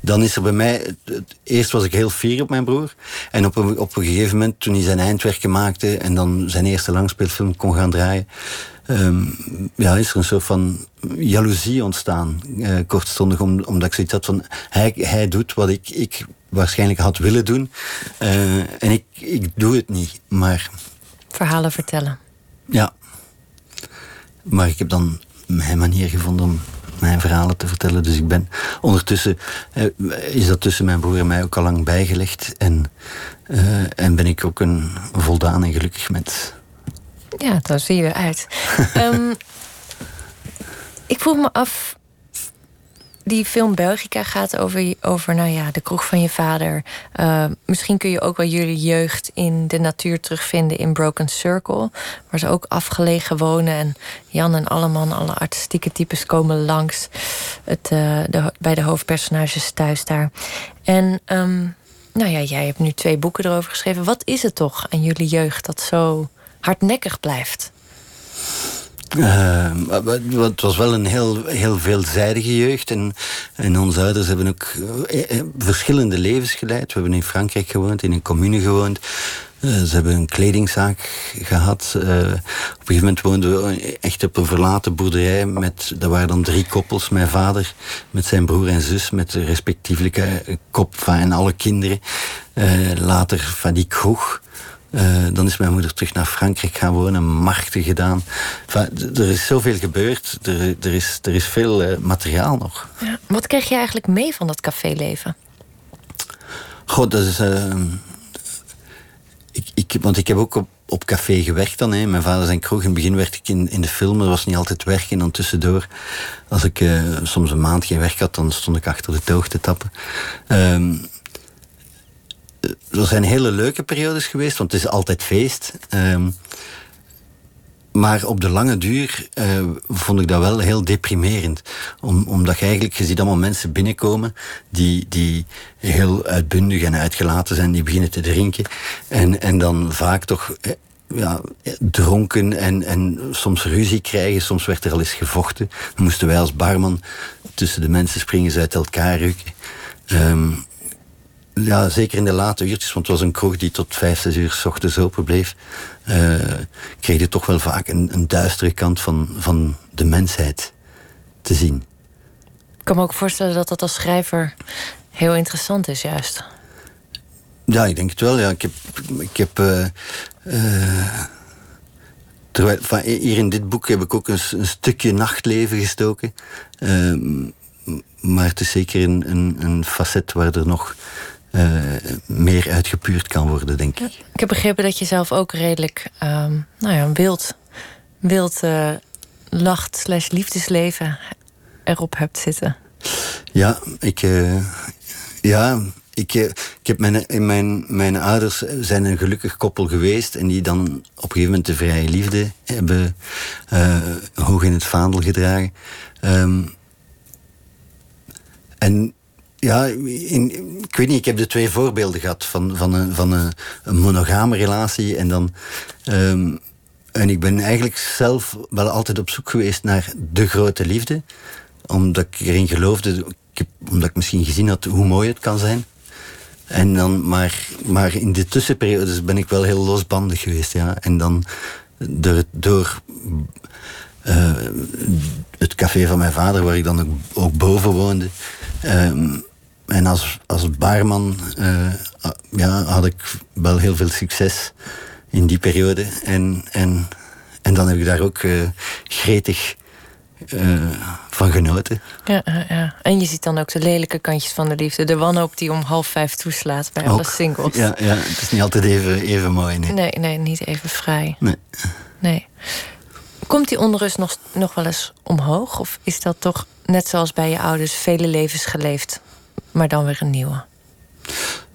dan is er bij mij... Eerst was ik heel fier op mijn broer. En op een, op een gegeven moment, toen hij zijn eindwerken maakte... en dan zijn eerste langspeelfilm kon gaan draaien... Um, ja, is er een soort van jaloezie ontstaan, uh, kortstondig, om, omdat ik zoiets had van... Hij, hij doet wat ik, ik waarschijnlijk had willen doen. Uh, en ik, ik doe het niet, maar... Verhalen vertellen. Ja. Maar ik heb dan mijn manier gevonden om mijn verhalen te vertellen. Dus ik ben ondertussen uh, is dat tussen mijn broer en mij ook al lang bijgelegd. En, uh, en ben ik ook een voldaan en gelukkig mens. Ja, daar zie je uit. um, ik vroeg me af. Die film Belgica gaat over, over nou ja, de kroeg van je vader. Uh, misschien kun je ook wel jullie jeugd in de natuur terugvinden in Broken Circle. Waar ze ook afgelegen wonen. En Jan en Alleman, alle artistieke types komen langs. Het, uh, de, bij de hoofdpersonages thuis daar. En um, nou ja, jij hebt nu twee boeken erover geschreven. Wat is het toch aan jullie jeugd dat zo hardnekkig blijft? Uh, het was wel een heel, heel veelzijdige jeugd. En, en onze ouders hebben ook uh, verschillende levens geleid. We hebben in Frankrijk gewoond, in een commune gewoond. Uh, ze hebben een kledingzaak gehad. op een gegeven moment woonden we echt op een verlaten boerderij. Met, er waren dan drie koppels. Mijn vader met zijn broer en zus. Met respectievelijke kop van en alle kinderen. later van die. Uh, dan is mijn moeder terug naar Frankrijk gaan wonen, markten gedaan. Enfin, er is zoveel gebeurd, er, er, is, er is veel uh, materiaal nog. Ja. Wat kreeg je eigenlijk mee van dat caféleven? God, dat is. Uh, ik, ik, want ik heb ook op, op café gewerkt dan. Hè. Mijn vader zijn kroeg. In het begin werkte ik in, in de film. Dat was niet altijd werken. En dan tussendoor, als ik soms een maand geen werk had, dan stond ik achter de toog te tappen. Um, er zijn hele leuke periodes geweest, want het is altijd feest. Um, maar op de lange duur uh, vond ik dat wel heel deprimerend. Om, omdat je eigenlijk, je ziet allemaal mensen binnenkomen die, die heel uitbundig en uitgelaten zijn, die beginnen te drinken. En, en dan vaak toch eh, ja, dronken en, en soms ruzie krijgen. Soms werd er al eens gevochten. Dan moesten wij als barman tussen de mensen springen, ze uit elkaar rukken. Um, ja, zeker in de late uurtjes, want het was een kroeg die tot vijf, zes uur s ochtends open bleef, uh, kreeg je toch wel vaak een, een duistere kant van, van de mensheid te zien. Ik kan me ook voorstellen dat dat als schrijver heel interessant is, juist. Ja, ik denk het wel. Ja. Ik heb, ik heb uh, uh, terwijl, van, hier in dit boek heb ik ook een, een stukje nachtleven gestoken. Uh, maar het is zeker een, een, een facet waar er nog uh, meer uitgepuurd kan worden, denk ik. ik heb begrepen dat je zelf ook redelijk um, nou ja, een wild, wild uh, lacht slash liefdesleven erop hebt zitten. Ja, ik, uh, ja, ik, ik heb mijn, in mijn, mijn ouders zijn een gelukkig koppel geweest en die dan op een gegeven moment de vrije liefde hebben hoog in het vaandel gedragen. Um, en ja, in, ik weet niet, ik heb de twee voorbeelden gehad van, van, een, van een, monogame relatie en dan. Um, en ik ben eigenlijk zelf wel altijd op zoek geweest naar de grote liefde. Omdat ik erin geloofde, omdat ik misschien gezien had hoe mooi het kan zijn. En dan, maar, maar in de tussenperiodes ben ik wel heel losbandig geweest. Ja. En dan door, door uh, het café van mijn vader, waar ik dan ook, ook boven woonde. Um, en als, als barman uh, ja, had ik wel heel veel succes in die periode. En, en, en dan heb ik daar ook uh, gretig uh, van genoten. Ja, ja, en je ziet dan ook de lelijke kantjes van de liefde. De wanhoop die om half vijf toeslaat bij alle singles. Ja, ja, het is niet altijd even, even mooi. Nee. nee, nee, niet even vrij. Nee. nee. Komt die onrust nog, nog wel eens omhoog? Of is dat toch, net zoals bij je ouders, vele levens geleefd maar dan weer een nieuwe.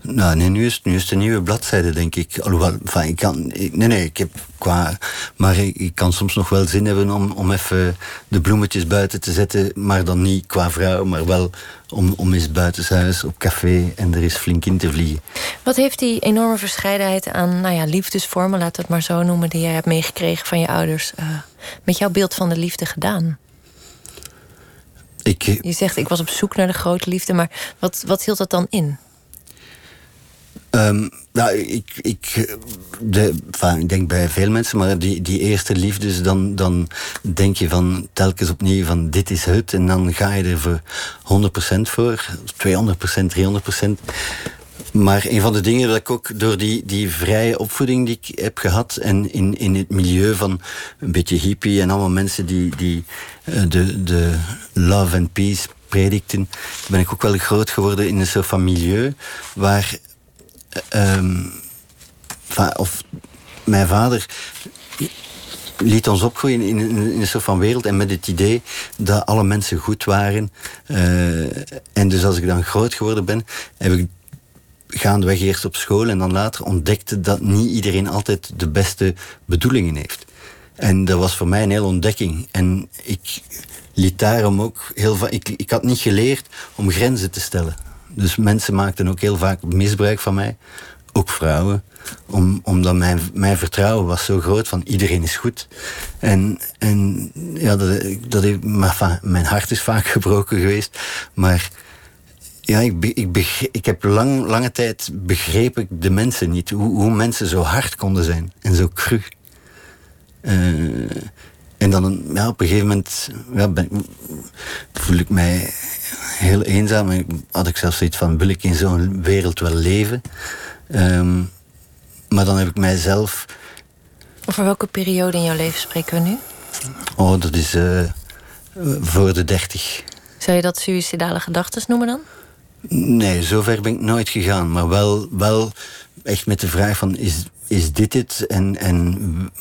Nou, nee, nu is, nu is het een nieuwe bladzijde, denk ik. Alhoewel, enfin, ik kan, ik, nee, nee, ik heb qua. Maar ik, ik, kan soms nog wel zin hebben om, om even de bloemetjes buiten te zetten. Maar dan niet qua vrouw, maar wel om, om eens buitenshuis op café en er is flink in te vliegen. Wat heeft die enorme verscheidenheid aan nou ja, liefdesvormen, laat het maar zo noemen, die jij hebt meegekregen van je ouders, uh, met jouw beeld van de liefde gedaan? Ik, je zegt, ik was op zoek naar de grote liefde, maar wat, wat hield dat dan in? Um, nou, ik, ik, de, enfin, ik denk bij veel mensen, maar die, die eerste liefdes, dan, dan denk je van telkens opnieuw van dit is het. En dan ga je er voor 100% voor, 200%, 300%. Maar een van de dingen dat ik ook door die, die vrije opvoeding die ik heb gehad en in, in het milieu van een beetje hippie en allemaal mensen die, die uh, de, de love and peace predikten, ben ik ook wel groot geworden in een soort van milieu waar um, of mijn vader liet ons opgroeien in, in, een soort van wereld en met het idee dat alle mensen goed waren. Uh, en dus als ik dan groot geworden ben, heb ik gaandeweg eerst op school en dan later ontdekte dat niet iedereen altijd de beste bedoelingen heeft. En dat was voor mij een hele ontdekking. En ik liet daarom ook heel vaak. Ik, ik had niet geleerd om grenzen te stellen. Dus mensen maakten ook heel vaak misbruik van mij, ook vrouwen. Om, omdat mijn, mijn vertrouwen was zo groot van iedereen is goed. En, en ja, dat, dat maar, mijn hart is vaak gebroken geweest. Maar ja, ik, ik, ik heb lang, lange tijd begrepen de mensen niet. Hoe, hoe mensen zo hard konden zijn en zo cru. Uh, en dan ja, op een gegeven moment ja, ben, voel ik mij heel eenzaam. En had ik zelfs zoiets van, wil ik in zo'n wereld wel leven? Um, maar dan heb ik mijzelf... Over welke periode in jouw leven spreken we nu? Oh, dat is uh, voor de dertig. Zou je dat suïcidale gedachten noemen dan? Nee, zover ben ik nooit gegaan. Maar wel, wel echt met de vraag van, is, is dit het? En, en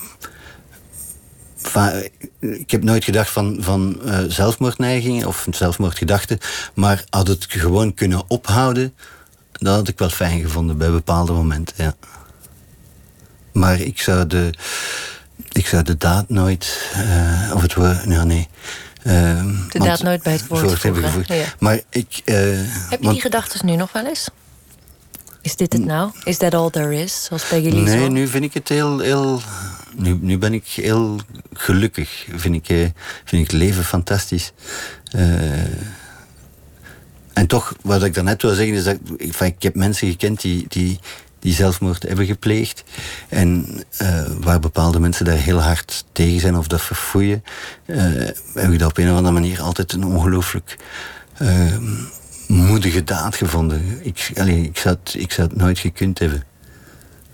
ik heb nooit gedacht van, van uh, zelfmoordneigingen of zelfmoordgedachten. Maar had het gewoon kunnen ophouden, dat had ik wel fijn gevonden bij bepaalde momenten, ja. Maar ik zou de... Ik zou de daad nooit, uh, of het woord, nou nee. Uh, de daad nooit bij het woord. Ja. Maar ik... Uh, Heb je die gedachten nu nog wel eens? Is dit het nou? Is that all there is? Zoals Peggy Lee Nee, nu vind ik het heel... heel nu, nu ben ik heel gelukkig. Vind ik, uh, vind ik het leven fantastisch. en toch, wat ik daarnet wil zeggen, is dat ik, ik heb mensen gekend die, die, die zelfmoord hebben gepleegd. En uh, waar bepaalde mensen daar heel hard tegen zijn of dat verfoeien, uh, heb ik dat op een of andere manier altijd een ongelooflijk uh, moedige daad gevonden. Ik, allez, ik, zou het, ik zou het nooit gekund hebben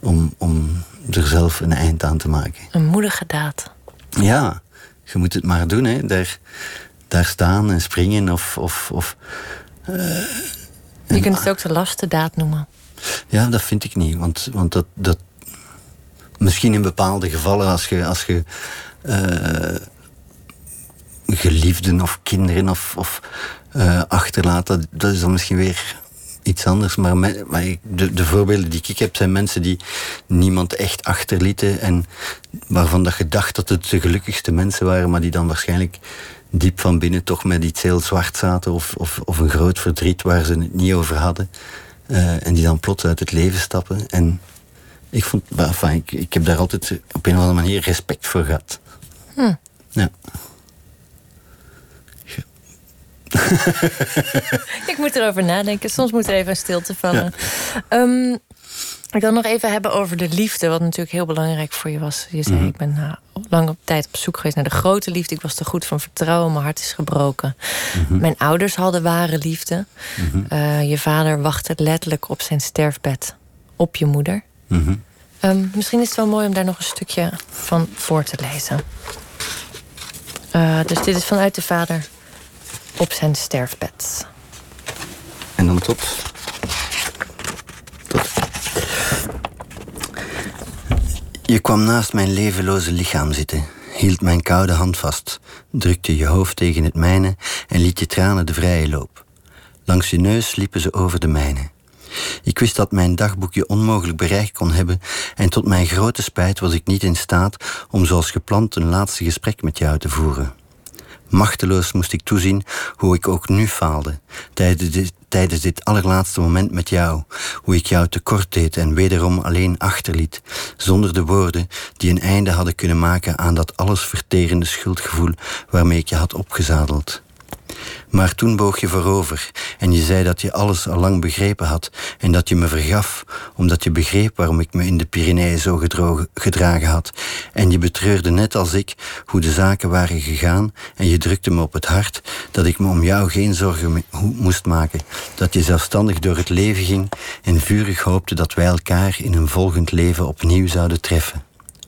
om, om er zelf een eind aan te maken. Een moedige daad. Ja, je moet het maar doen. Hè. Daar, daar staan en springen of... of, of je kunt het ook de laste daad noemen. Ja, dat vind ik niet. Want, want dat, dat. Misschien in bepaalde gevallen, als je. Als je uh, geliefden of kinderen of, of uh, achterlaat, dat, dat is dan misschien weer iets anders. Maar, maar de, de, voorbeelden die ik heb zijn mensen die niemand echt achterlieten. En waarvan dat je dacht dat het de gelukkigste mensen waren, maar die dan waarschijnlijk diep van binnen toch met iets heel zwart zaten. Of, of een groot verdriet waar ze het niet over hadden. Uh, en die dan plots uit het leven stappen. En ik, vond, enfin, ik, ik heb daar altijd op een of andere manier respect voor gehad. Hm. Ja. ik moet erover nadenken. Soms moet er even een stilte vallen. Ja. Um, ik wil nog even hebben over de liefde, wat natuurlijk heel belangrijk voor je was. Je zei, mm -hmm. ik ben uh, lange tijd op zoek geweest naar de grote liefde. Ik was te goed van vertrouwen, mijn hart is gebroken. Mm -hmm. Mijn ouders hadden ware liefde. Mm -hmm. uh, je vader wachtte letterlijk op zijn sterfbed op je moeder. Um, misschien is het wel mooi om daar nog een stukje van voor te lezen. Uh, dus dit is vanuit de vader op zijn sterfbed. En dan. Tot. Je kwam naast mijn levenloze lichaam zitten, hield mijn koude hand vast, drukte je hoofd tegen het mijne en liet je tranen de vrije loop. Langs je neus liepen ze over de mijne. Ik wist dat mijn dagboekje onmogelijk bereik kon hebben en tot mijn grote spijt was ik niet in staat om zoals gepland een laatste gesprek met jou te voeren. Machteloos moest ik toezien hoe ik ook nu faalde, tijdens dit, tijdens dit allerlaatste moment met jou, hoe ik jou tekort deed en wederom alleen achterliet, zonder de woorden die een einde hadden kunnen maken aan dat allesverterende schuldgevoel waarmee ik je had opgezadeld. Maar toen boog je voorover en je zei dat je alles al lang begrepen had en dat je me vergaf omdat je begreep waarom ik me in de Pyreneeën zo gedragen had. En je betreurde net als ik hoe de zaken waren gegaan en je drukte me op het hart dat ik me om jou geen zorgen moest maken, dat je zelfstandig door het leven ging en vurig hoopte dat wij elkaar in een volgend leven opnieuw zouden treffen.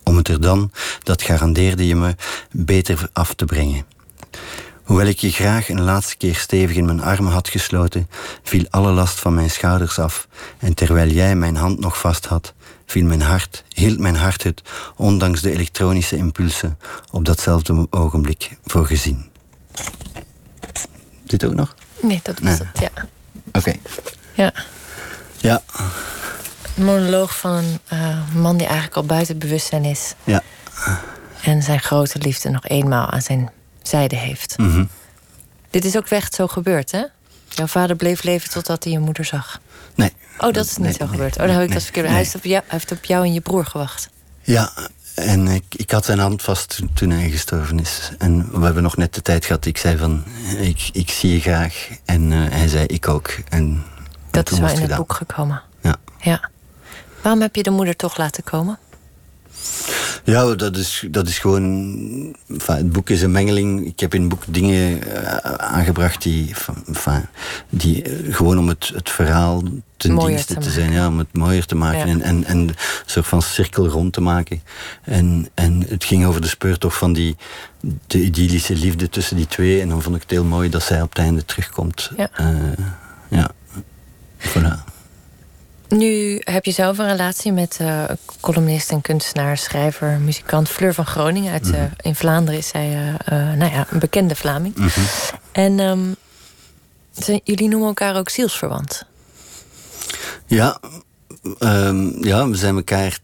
Om het er dan, dat garandeerde je me, beter af te brengen. Hoewel ik je graag een laatste keer stevig in mijn armen had gesloten, viel alle last van mijn schouders af. En terwijl jij mijn hand nog vast had, viel mijn hart, hield mijn hart het, ondanks de elektronische impulsen, op datzelfde ogenblik voor gezien. Dit ook nog? Nee, dat was nee. het, ja. Oké. Okay. Ja. Ja. Een monoloog van een uh, man die eigenlijk al buiten bewustzijn is. Ja. En zijn grote liefde nog eenmaal aan zijn zijde heeft. Mm -hmm. Dit is ook echt zo gebeurd, hè? Jouw vader bleef leven totdat hij je moeder zag. Nee. Oh, dat is niet nee, zo gebeurd. Oh, dan heb ik dat verkeerd. Hij, heeft op jou, hij heeft op jou en je broer gewacht. Ja, en ik, ik had zijn hand vast toen hij gestorven is. En we hebben nog net de tijd gehad. Ik zei van, ik, ik zie je graag. En uh, hij zei, ik ook. En dat is wel in het gedaan. boek gekomen. Ja. ja. Waarom heb je de moeder toch laten komen? Ja, dat is, dat is gewoon. Enfin, het boek is een mengeling. Ik heb in het boek dingen uh, aangebracht die, enfin, die uh, gewoon om het, het verhaal ten mooier dienste te, te, zijn, ja, om het mooier te maken ja. en, en, en een soort van cirkel rond te maken. En, en het ging over de speurtocht van die de idyllische liefde tussen die twee. En dan vond ik het heel mooi dat zij op het einde terugkomt. Ja. Uh, ja. Voilà. Nu heb je zelf een relatie met uh, columnist en kunstenaar, schrijver, muzikant Fleur van Groningen. Uit, uh, in Vlaanderen is zij uh, nou ja, een bekende Vlaming. Mm -hmm. En um, zijn, jullie noemen elkaar ook zielsverwant. Ja, um, ja, we zijn elkaar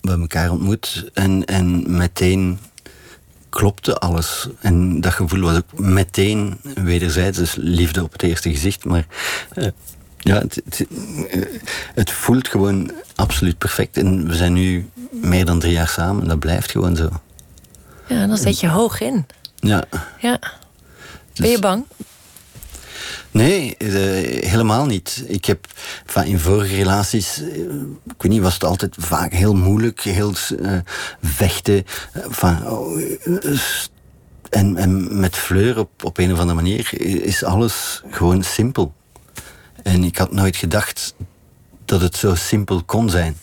hebben elkaar ontmoet en, en meteen klopte alles. En dat gevoel was ook meteen wederzijds, dus liefde op het eerste gezicht. Maar ja, het, het, eh, het, voelt gewoon absoluut perfect. En we zijn nu meer dan drie jaar samen en dat blijft gewoon zo. Ja, dan zet je hoog in. Ja. ja. Ben je bang? Nee, uh, helemaal niet. Ik heb van in vorige relaties, uh, ik weet niet, was het altijd vaak heel moeilijk, heel uh, vechten. van, oh, en, en met Fleur op, op een of andere manier is alles gewoon simpel. En ik had nooit gedacht dat het zo simpel kon zijn.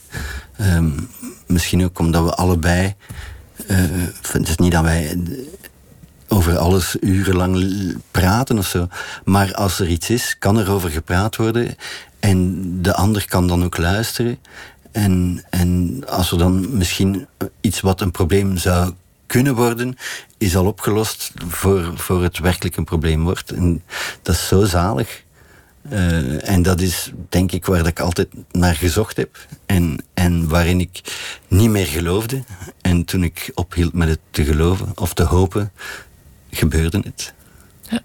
Um, misschien ook omdat we allebei. het is niet dat wij over alles urenlang praten of zo. Maar als er iets is, kan er over gepraat worden. En de ander kan dan ook luisteren. En, en als er dan misschien iets wat een probleem zou kunnen worden, is al opgelost voor, voor het werkelijk een probleem wordt. En dat is zo zalig. Uh, en dat is denk ik waar ik altijd naar gezocht heb. En, en waarin ik niet meer geloofde. En toen ik ophield met het te geloven of te hopen, gebeurde het. Ja.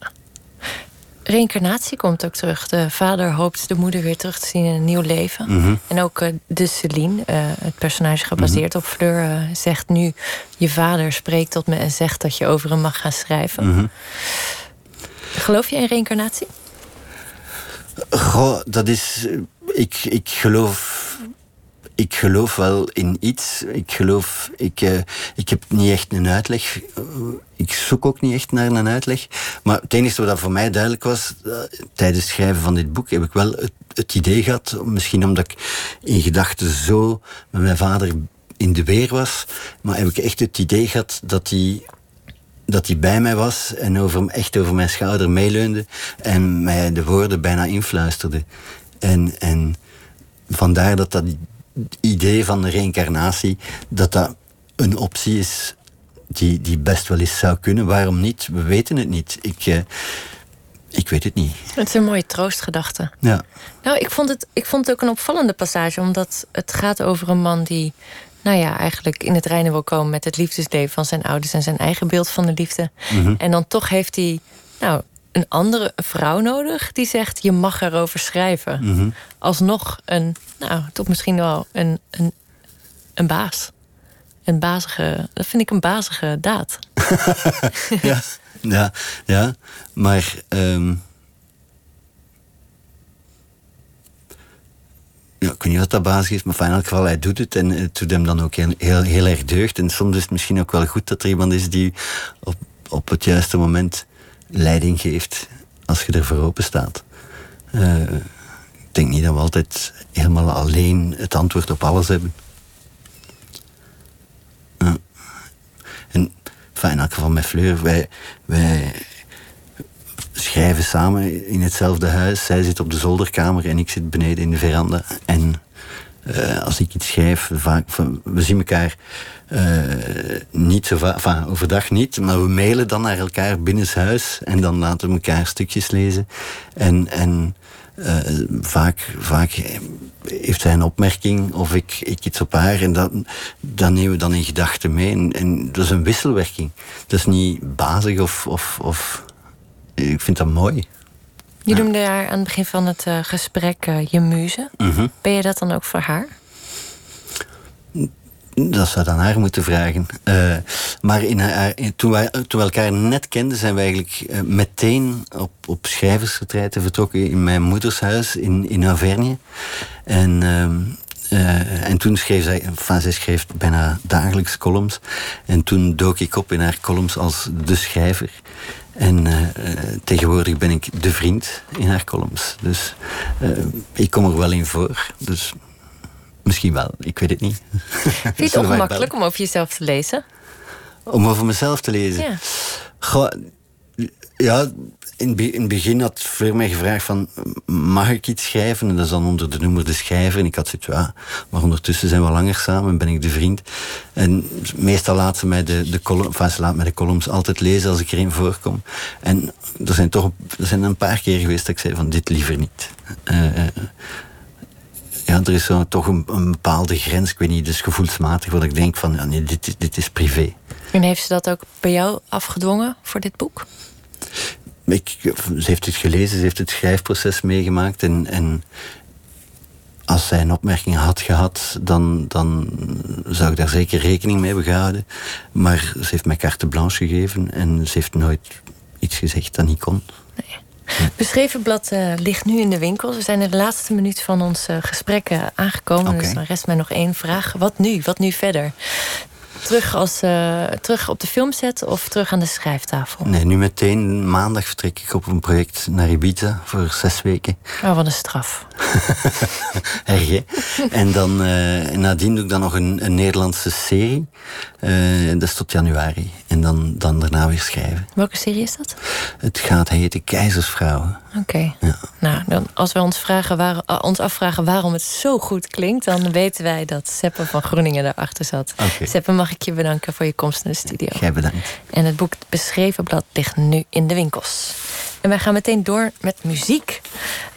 Reïncarnatie komt ook terug. De vader hoopt de moeder weer terug te zien in een nieuw leven. Mhm. En ook uh, de Celine, uh, het personage gebaseerd mhm. op Fleur, zegt nu: Je vader spreekt tot me en zegt dat je over hem mag gaan schrijven. Mhm. Geloof je in reïncarnatie? Goh, dat is. Ik, ik geloof ik geloof wel in iets. Ik geloof, ik, uh, ik heb niet echt een uitleg. Uh, ik zoek ook niet echt naar een uitleg. Maar het enige wat voor mij duidelijk was, uh, tijdens het schrijven van dit boek, heb ik wel het, het idee gehad, misschien omdat ik in gedachten zo met mijn vader in de weer was, maar heb ik echt het idee gehad dat hij dat hij bij mij was en over, echt over mijn schouder meeleunde en mij de woorden bijna influisterde. En, en vandaar dat dat idee van de reïncarnatie, dat dat een optie is die, die best wel eens zou kunnen. Waarom niet? We weten het niet. Ik, uh, ik weet het niet. Het is een mooie troostgedachte. Ja. Nou, ik vond, het, ik vond het ook een opvallende passage, omdat het gaat over een man die, nou ja, eigenlijk in het reinen wil komen met het liefdesleven van zijn ouders en zijn eigen beeld van de liefde. Mm -hmm. En dan toch heeft hij, nou, een andere vrouw nodig die zegt: je mag erover schrijven. Mm -hmm. Alsnog een, nou, toch misschien wel een, een, een baas. Een bazige, dat vind ik een bazige daad. ja, ja, ja, maar. Um... Ja, ik weet niet wat dat basis is, maar in elk geval, hij doet het en het doet hem dan ook heel, heel, heel erg deugd. En soms is het misschien ook wel goed dat er iemand is die op, op het juiste moment leiding geeft als je ervoor open staat. Uh, ik denk niet dat we altijd helemaal alleen het antwoord op alles hebben. En enfin, in elk geval met Fleur, wij, wij schrijven samen in hetzelfde huis. Zij zit op de zolderkamer en ik zit beneden in de veranda. En uh, als ik iets schrijf, vaak, we zien elkaar uh, niet zo vaak, overdag niet, maar we mailen dan naar elkaar binnenshuis en dan laten we elkaar stukjes lezen. En, en uh, vaak, vaak heeft zij een opmerking of ik, ik iets op haar en dat, dat nemen we dan in gedachten mee. En, en dat is een wisselwerking. Dat is niet bazig of, of, of ik vind dat mooi. Je noemde haar aan het begin van het uh, gesprek uh, je muze. -hmm. Ben je dat dan ook voor haar? Dat zou dan haar moeten vragen. Uh, maar in haar, toen, wij, toen we elkaar net kenden, zijn we eigenlijk meteen op, op schrijversgetreiten vertrokken in mijn moeders huis in, in Auvergne. En, en toen schreef zij, enfin, zij schreef bijna dagelijks columns. En toen dook ik op in haar columns als de schrijver. En uh, tegenwoordig ben ik de vriend in haar columns. Dus uh, ik kom er wel in voor. Dus misschien wel, ik weet het niet. Vind je het ongemakkelijk om over jezelf te lezen? Om over mezelf te lezen? Ja. Goh, ja, in, het begin had Fleur mij gevraagd van... mag ik iets schrijven? En dat is dan onder de noemer de schrijver. En ik had zoiets ja, maar ondertussen zijn we langer samen en ben ik de vriend. En meestal laat ze mij de, de, column, laat mij de columns altijd lezen als ik erin voorkom. En er zijn toch er zijn een paar keer geweest dat ik zei van dit liever niet. Uh, ja, er is zo toch een, een, bepaalde grens, ik weet niet, dus gevoelsmatig, wat ik denk van, ja, nee, dit, dit is privé. En heeft ze dat ook bij jou afgedwongen voor dit boek? Ik, ze heeft het gelezen, ze heeft het schrijfproces meegemaakt en, en als zij een opmerking had gehad, dan, dan zou ik daar zeker rekening mee hebben gehouden. Maar ze heeft mij carte blanche gegeven en ze heeft nooit iets gezegd dat niet kon. Nee. Beschreven blad uh, ligt nu in de winkel. We zijn in de laatste minuut van ons uh, gesprek uh, aangekomen. Okay. Dus dan rest mij nog één vraag. Wat nu? Wat nu verder? Terug, als, uh, terug op de filmset of terug aan de schrijftafel? Nee, nu meteen maandag vertrek ik op een project naar Ibiza voor zes weken. Oh, wat een straf. Erg, hè? En dan, uh, nadien doe ik dan nog een, een Nederlandse serie. Uh, dat is tot januari. En dan, dan daarna weer schrijven. Welke serie is dat? Het gaat heten Keizersvrouwen. Oké. Ja. Nou, dan, als we ons, vragen waar, uh, ons afvragen waarom het zo goed klinkt... dan weten wij dat Seppe van Groeningen daarachter zat. Okay. Seppe, mag ik je bedanken voor je komst naar de studio. Jij bedankt. En het boek Beschreven Blad ligt nu in de winkels. En wij gaan meteen door met muziek.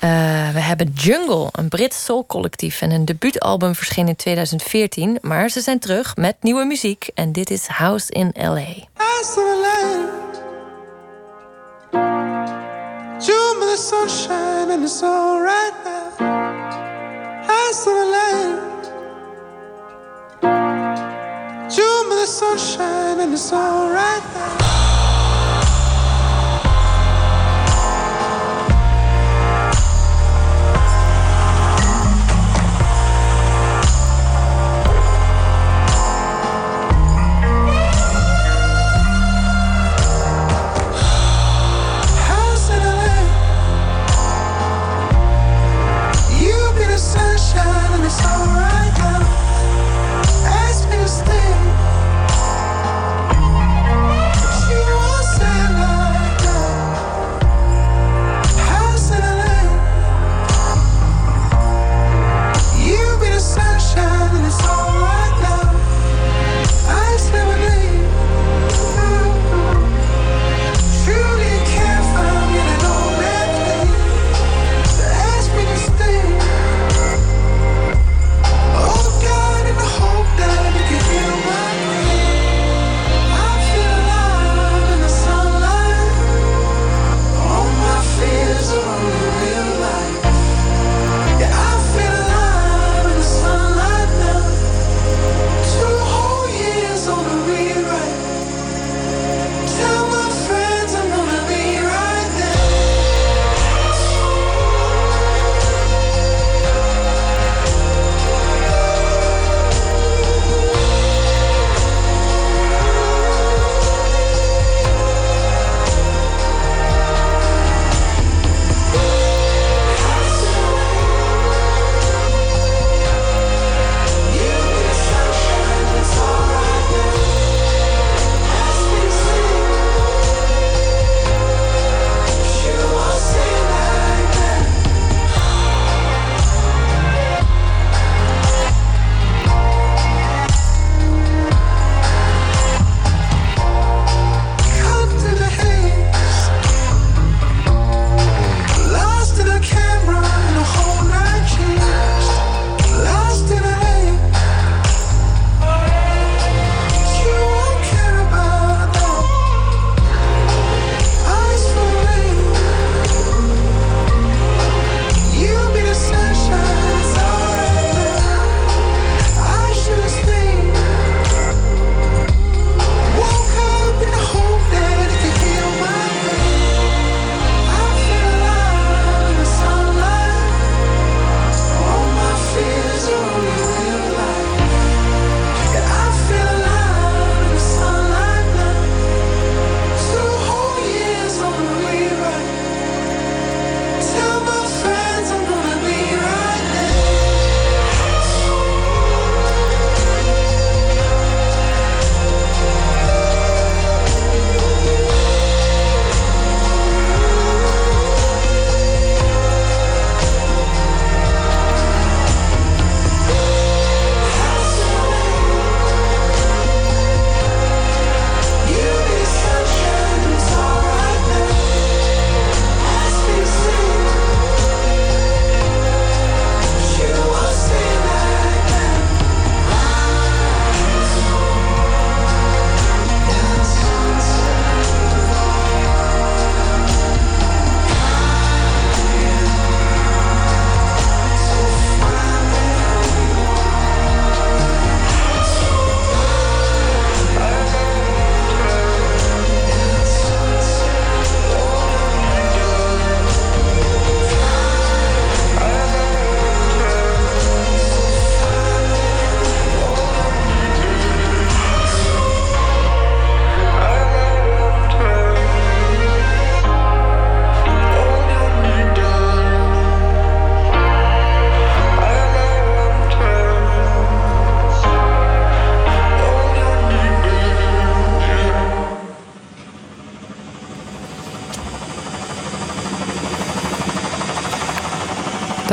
Uh, we hebben Jungle, een Brits soulcollectief. En een debuutalbum verscheen in 2014. Maar ze zijn terug met nieuwe muziek. En dit is House in L.A. June the sunshine and it's all right now. House in the land. June the sunshine and it's all right now.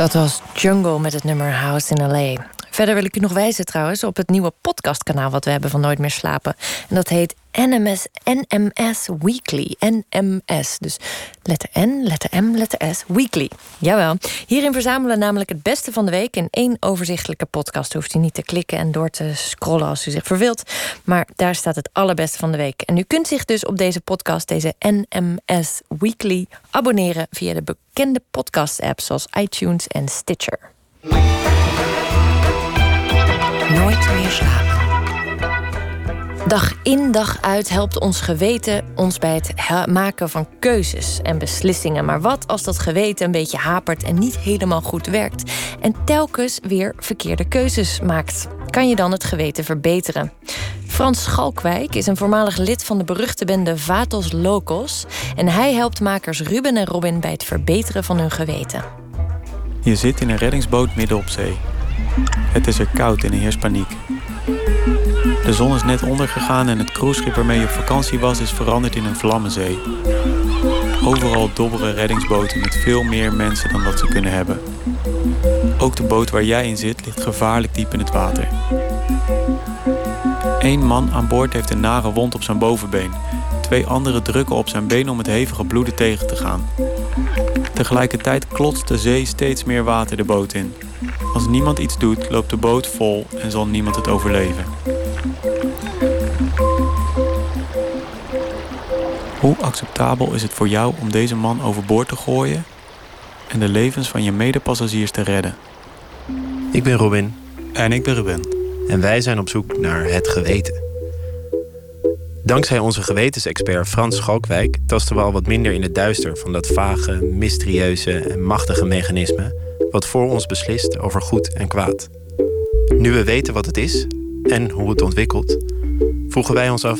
Dat was Jungle met het nummer House in L.A. Verder wil ik u nog wijzen trouwens op het nieuwe podcastkanaal wat we hebben van Nooit meer slapen. En dat heet NMS, NMS Weekly. NMS. Dus letter N, letter M, letter S. Weekly. Jawel. Hierin verzamelen we namelijk het beste van de week in één overzichtelijke podcast. Hoeft u niet te klikken en door te scrollen als u zich verveelt. Maar daar staat het allerbeste van de week. En u kunt zich dus op deze podcast, deze NMS Weekly, abonneren via de bekende podcast-apps zoals iTunes en Stitcher. Nooit meer slapen. Dag in dag uit helpt ons geweten ons bij het maken van keuzes en beslissingen. Maar wat als dat geweten een beetje hapert en niet helemaal goed werkt en telkens weer verkeerde keuzes maakt? Kan je dan het geweten verbeteren? Frans Schalkwijk is een voormalig lid van de beruchte bende Vatos Locos en hij helpt makers Ruben en Robin bij het verbeteren van hun geweten. Je zit in een reddingsboot midden op zee. Het is er koud en er heerst paniek. De zon is net ondergegaan en het cruiseschip waarmee je op vakantie was is veranderd in een vlammenzee. Overal dobberen reddingsboten met veel meer mensen dan dat ze kunnen hebben. Ook de boot waar jij in zit ligt gevaarlijk diep in het water. Eén man aan boord heeft een nare wond op zijn bovenbeen. Twee anderen drukken op zijn been om het hevige bloeden tegen te gaan. Tegelijkertijd klotst de zee steeds meer water de boot in. Als niemand iets doet, loopt de boot vol en zal niemand het overleven. Hoe acceptabel is het voor jou om deze man overboord te gooien en de levens van je medepassagiers te redden? Ik ben Robin. En ik ben Ruben. En wij zijn op zoek naar het geweten. Dankzij onze gewetensexpert Frans Schalkwijk tasten we al wat minder in het duister van dat vage, mysterieuze en machtige mechanisme wat voor ons beslist over goed en kwaad. Nu we weten wat het is en hoe het ontwikkelt, vroegen wij ons af: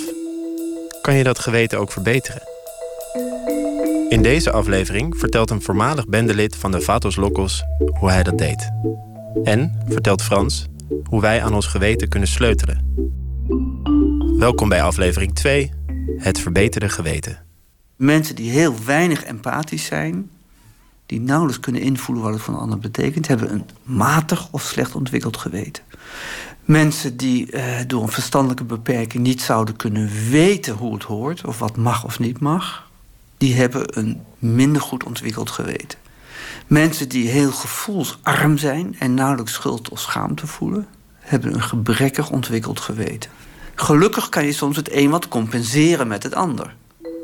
kan je dat geweten ook verbeteren? In deze aflevering vertelt een voormalig bendelid van de Vatos Locos hoe hij dat deed. En vertelt Frans hoe wij aan ons geweten kunnen sleutelen. Welkom bij aflevering 2, het verbeterde geweten. Mensen die heel weinig empathisch zijn, die nauwelijks kunnen invoelen wat het voor een ander betekent, hebben een matig of slecht ontwikkeld geweten. Mensen die eh, door een verstandelijke beperking niet zouden kunnen weten hoe het hoort, of wat mag of niet mag, die hebben een minder goed ontwikkeld geweten. Mensen die heel gevoelsarm zijn en nauwelijks schuld of schaamte voelen, hebben een gebrekkig ontwikkeld geweten. Gelukkig kan je soms het een wat compenseren met het ander.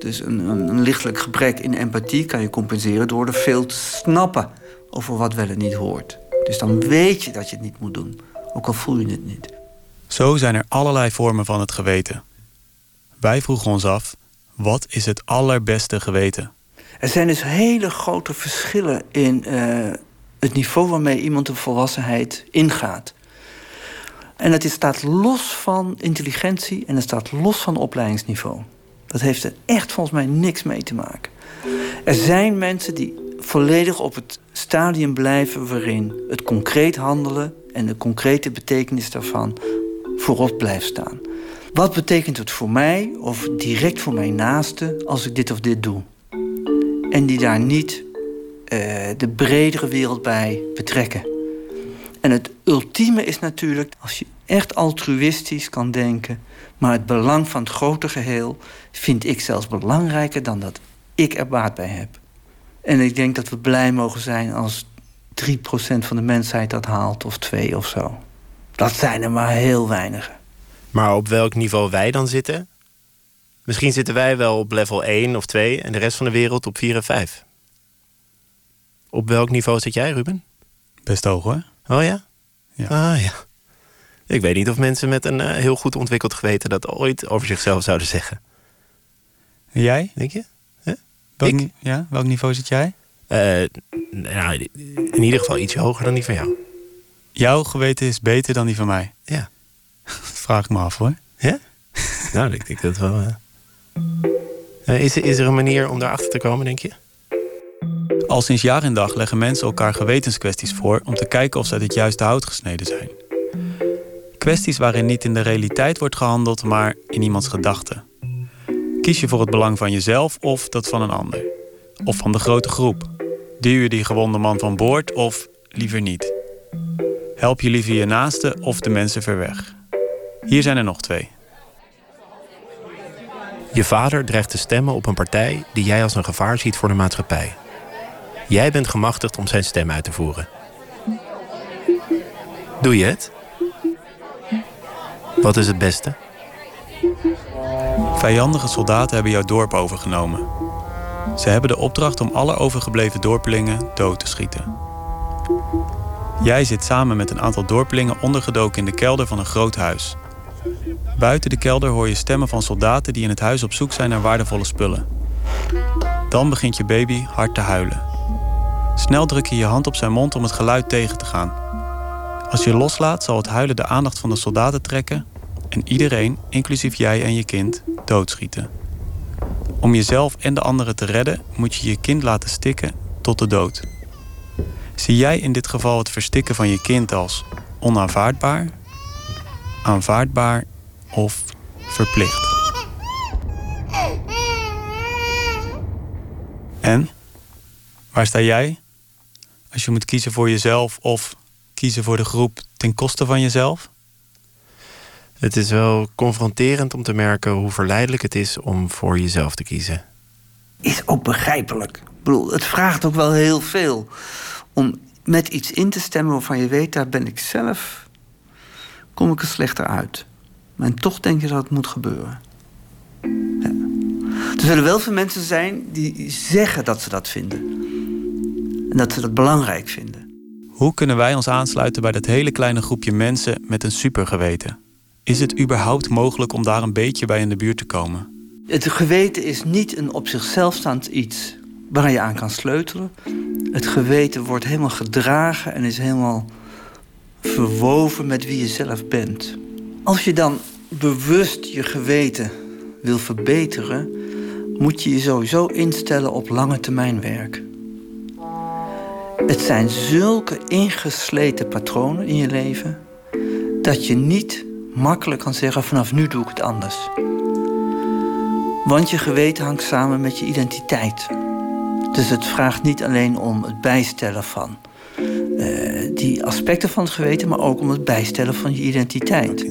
Dus een, een, een, lichtelijk gebrek in empathie kan je compenseren door er veel te snappen over wat wel en niet hoort. Dus dan weet je dat je het niet moet doen, ook al voel je het niet. Zo zijn er allerlei vormen van het geweten. Wij vroegen ons af: wat is het allerbeste geweten? Er zijn dus hele grote verschillen in uh, het niveau waarmee iemand de volwassenheid ingaat. En het staat los van intelligentie en het staat los van opleidingsniveau. Dat heeft er echt volgens mij niks mee te maken. Er zijn mensen die volledig op het stadium blijven waarin het concreet handelen en de concrete betekenis daarvan voorop blijft staan. Wat betekent het voor mij of direct voor mijn naaste als ik dit of dit doe? En die daar niet uh, de bredere wereld bij betrekken. En het ultieme is natuurlijk als je echt altruïstisch kan denken maar het belang van het grote geheel vind ik zelfs belangrijker dan dat ik er baat bij heb. En ik denk dat we blij mogen zijn als 3% van de mensheid dat haalt, of 2 of zo. Dat zijn er maar heel weinigen. Maar op welk niveau wij dan zitten? Misschien zitten wij wel op level 1 of 2 en de rest van de wereld op 4 en 5. Op welk niveau zit jij, Ruben? Best hoog hoor. Oh ja? Ja. Ah ja. Ik weet niet of mensen met een uh, heel goed ontwikkeld geweten dat ooit over zichzelf zouden zeggen. En jij? Denk je? Huh? Welk, Ik? Ja, welk niveau zit jij? Uh, nou, in ieder geval ietsje hoger dan die van jou. Jouw geweten is beter dan die van mij. Ja. Dat vraag ik me af hoor. Ja? nou, ik denk dat wel. Uh... is, is er een manier om daarachter te komen, denk je? Al sinds jaar en dag leggen mensen elkaar gewetenskwesties voor om te kijken of ze uit het juiste hout gesneden zijn. Kwesties waarin niet in de realiteit wordt gehandeld, maar in iemands gedachten. Kies je voor het belang van jezelf of dat van een ander? Of van de grote groep? Duw je die gewonde man van boord of liever niet? Help je liever je naaste of de mensen ver weg? Hier zijn er nog twee. Je vader dreigt te stemmen op een partij die jij als een gevaar ziet voor de maatschappij. Jij bent gemachtigd om zijn stem uit te voeren. Doe je het? Wat is het beste? Vijandige soldaten hebben jouw dorp overgenomen. Ze hebben de opdracht om alle overgebleven dorpelingen dood te schieten. Jij zit samen met een aantal dorpelingen ondergedoken in de kelder van een groot huis. Buiten de kelder hoor je stemmen van soldaten die in het huis op zoek zijn naar waardevolle spullen. Dan begint je baby hard te huilen. Snel druk je je hand op zijn mond om het geluid tegen te gaan. Als je loslaat, zal het huilen de aandacht van de soldaten trekken en iedereen, inclusief jij en je kind, doodschieten. Om jezelf en de anderen te redden, moet je je kind laten stikken tot de dood. Zie jij in dit geval het verstikken van je kind als onaanvaardbaar, aanvaardbaar of verplicht? En? Waar sta jij? Als je moet kiezen voor jezelf of kiezen voor de groep ten koste van jezelf? Het is wel confronterend om te merken hoe verleidelijk het is om voor jezelf te kiezen. Is ook begrijpelijk. Ik bedoel, het vraagt ook wel heel veel om met iets in te stemmen waarvan je weet, daar ben ik zelf, kom ik er slechter uit. En toch denk je dat het moet gebeuren. Ja. Er zullen wel veel mensen zijn die zeggen dat ze dat vinden. En dat ze dat belangrijk vinden. Hoe kunnen wij ons aansluiten bij dat hele kleine groepje mensen met een supergeweten? Is het überhaupt mogelijk om daar een beetje bij in de buurt te komen? Het geweten is niet een op zichzelf staand iets waar je aan kan sleutelen. Het geweten wordt helemaal gedragen en is helemaal verwoven met wie je zelf bent. Als je dan bewust je geweten wil verbeteren, moet je je sowieso instellen op lange termijn werk. Het zijn zulke ingesleten patronen in je leven dat je niet makkelijk kan zeggen vanaf nu doe ik het anders. Want je geweten hangt samen met je identiteit. Dus het vraagt niet alleen om het bijstellen van uh, die aspecten van het geweten, maar ook om het bijstellen van je identiteit.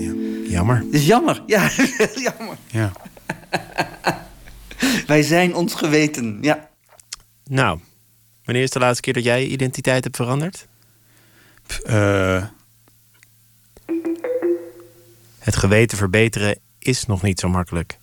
Jammer. Het is jammer, ja, jammer. Ja. Wij zijn ons geweten, ja. Nou, wanneer is de laatste keer dat jij je identiteit hebt veranderd? Uh, Het geweten verbeteren is nog niet zo makkelijk.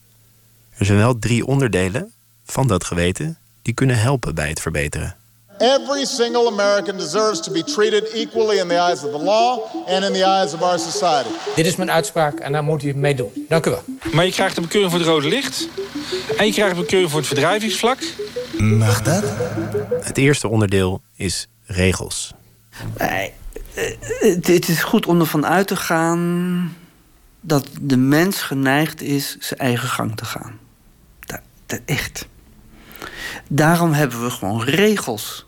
Er zijn wel drie onderdelen van dat geweten die kunnen helpen bij het verbeteren. Every single American deserves to be treated equally in the eyes of the law and in the eyes of our society. Dit is mijn uitspraak en daar moet u mee doen. Dank u wel. Maar je krijgt een bekeuring voor het rode licht. En je krijgt een bekeuring voor het verdrijvingsvlak. Mag dat? Het eerste onderdeel is regels. Nee, het is goed om ervan uit te gaan dat de mens geneigd is zijn eigen gang te gaan. Dat, dat echt. Daarom hebben we gewoon regels.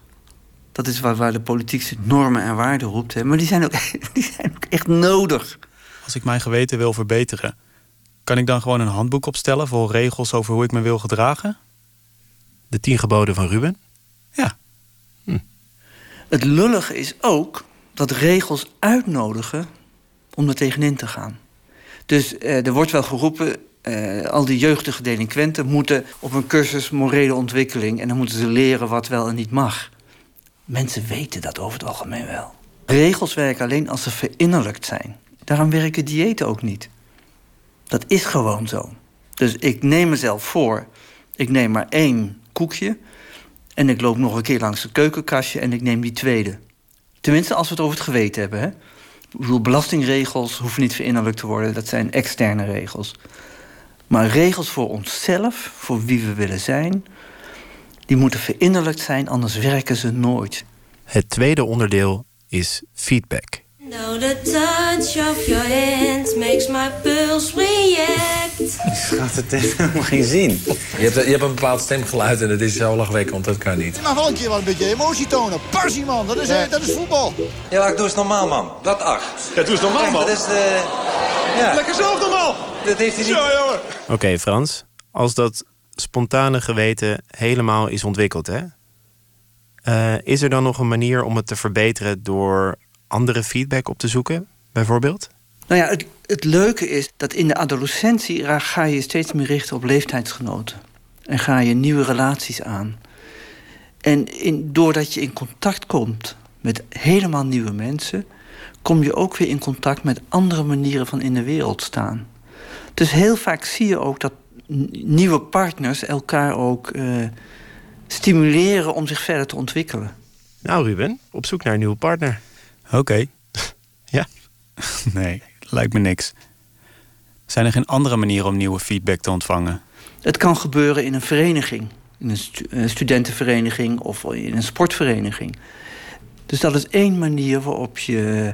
Dat is waar, waar de politiek normen en waarden roept. Hè. Maar die zijn, ook, die zijn ook echt nodig. Als ik mijn geweten wil verbeteren, kan ik dan gewoon een handboek opstellen voor regels over hoe ik me wil gedragen? De tien geboden van Ruben? Ja. Hm. Het lullige is ook dat regels uitnodigen om er tegenin te gaan. Dus uh, er wordt wel geroepen, uh, al die jeugdige delinquenten moeten op een cursus morele ontwikkeling... en dan moeten ze leren wat wel en niet mag. Mensen weten dat over het algemeen wel. Regels werken alleen als ze verinnerlijkt zijn. Daarom werken diëten ook niet. Dat is gewoon zo. Dus ik neem mezelf voor, ik neem maar één koekje... en ik loop nog een keer langs het keukenkastje en ik neem die tweede. Tenminste, als we het over het geweten hebben, hè? Belastingregels hoeven niet verinnerlijkt te worden. Dat zijn externe regels. Maar regels voor onszelf, voor wie we willen zijn... die moeten verinnerlijkt zijn, anders werken ze nooit. Het tweede onderdeel is feedback. Now the touch of your hand makes my pulse react. Schat, het heeft helemaal geen zin. Je hebt, je hebt een bepaald stemgeluid en dat is zo lachwekkend, dat kan niet. Je mag wel een keer wel een beetje emotie tonen. Passie, man. Dat is, ja. dat is voetbal. Ja, maar ik doe eens normaal, man. Dat acht. Ja, doe eens normaal, man. Dat is de... Ja. Lekker zelf normaal. Dat heeft hij niet... Zo, jongen. Oké, okay, Frans. Als dat spontane geweten helemaal is ontwikkeld, hè? Eh, is er dan nog een manier om het te verbeteren door andere feedback op te zoeken, bijvoorbeeld? Nou ja, het, het leuke is dat in de adolescentie ga je steeds meer richten op leeftijdsgenoten. En ga je nieuwe relaties aan. En doordat je in contact komt met helemaal nieuwe mensen, kom je ook weer in contact met andere manieren van in de wereld staan. Dus heel vaak zie je ook dat nieuwe partners elkaar ook eh, stimuleren om zich verder te ontwikkelen. Nou, Ruben, op zoek naar een nieuwe partner. Oké. ja. Nee, lijkt me niks. Zijn er geen andere manieren om nieuwe feedback te ontvangen? Het kan gebeuren in een vereniging, in een studentenvereniging of in een sportvereniging. Dus dat is één manier waarop je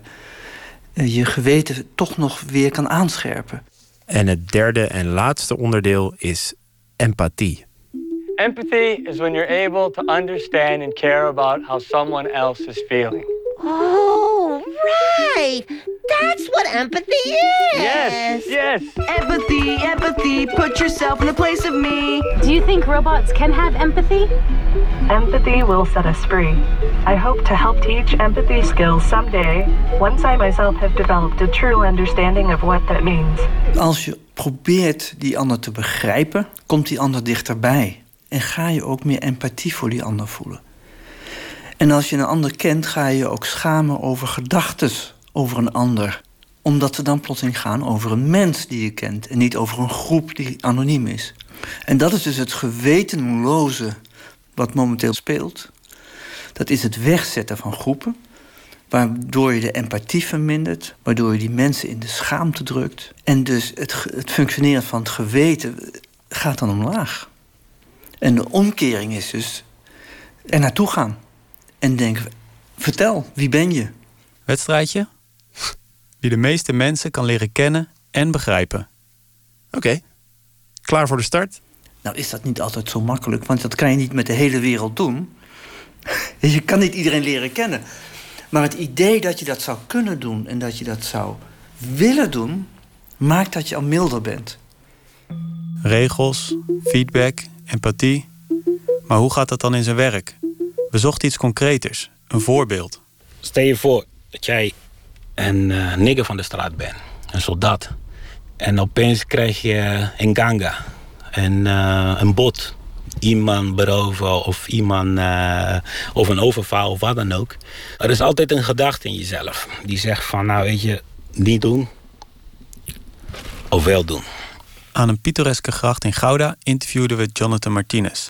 eh, je geweten toch nog weer kan aanscherpen. En het derde en laatste onderdeel is empathie. Empathy is when you're able to understand and care about how someone else is feeling. Oh, right. That's what empathy is. Yes, yes. Empathy, empathy. Put yourself in the place of me. Do you think robots can have empathy? Empathy will set us free. I hope to help teach empathy skills someday, once I myself have developed a true understanding of what that means. Als je probeert die ander te begrijpen, komt die ander dichterbij. En ga je ook meer empathie voor die ander voelen. En als je een ander kent, ga je ook schamen over gedachten over een ander. Omdat ze dan plotseling gaan over een mens die je kent en niet over een groep die anoniem is. En dat is dus het gewetenloze wat momenteel speelt. Dat is het wegzetten van groepen, waardoor je de empathie vermindert, waardoor je die mensen in de schaamte drukt. En dus het, het functioneren van het geweten gaat dan omlaag. En de omkering is dus er naartoe gaan en denken: vertel, wie ben je? Wedstrijdje? Die de meeste mensen kan leren kennen en begrijpen. Oké, klaar voor de start? Nou is dat niet altijd zo makkelijk, want dat kan je niet met de hele wereld doen. Je kan niet iedereen leren kennen. Maar het idee dat je dat zou kunnen doen en dat je dat zou willen doen, maakt dat je al milder bent. Regels, feedback, empathie. Maar hoe gaat dat dan in zijn werk? We zochten iets concreters, een voorbeeld. Stel je voor dat jij een uh, nigger van de straat bent, een soldaat. En opeens krijg je een ganga, een, uh, een bot. Iemand beroven of iemand uh, of een overval of wat dan ook. Er is altijd een gedachte in jezelf die zegt van nou weet je, niet doen of wel doen. Aan een pittoreske gracht in Gouda interviewden we Jonathan Martinez,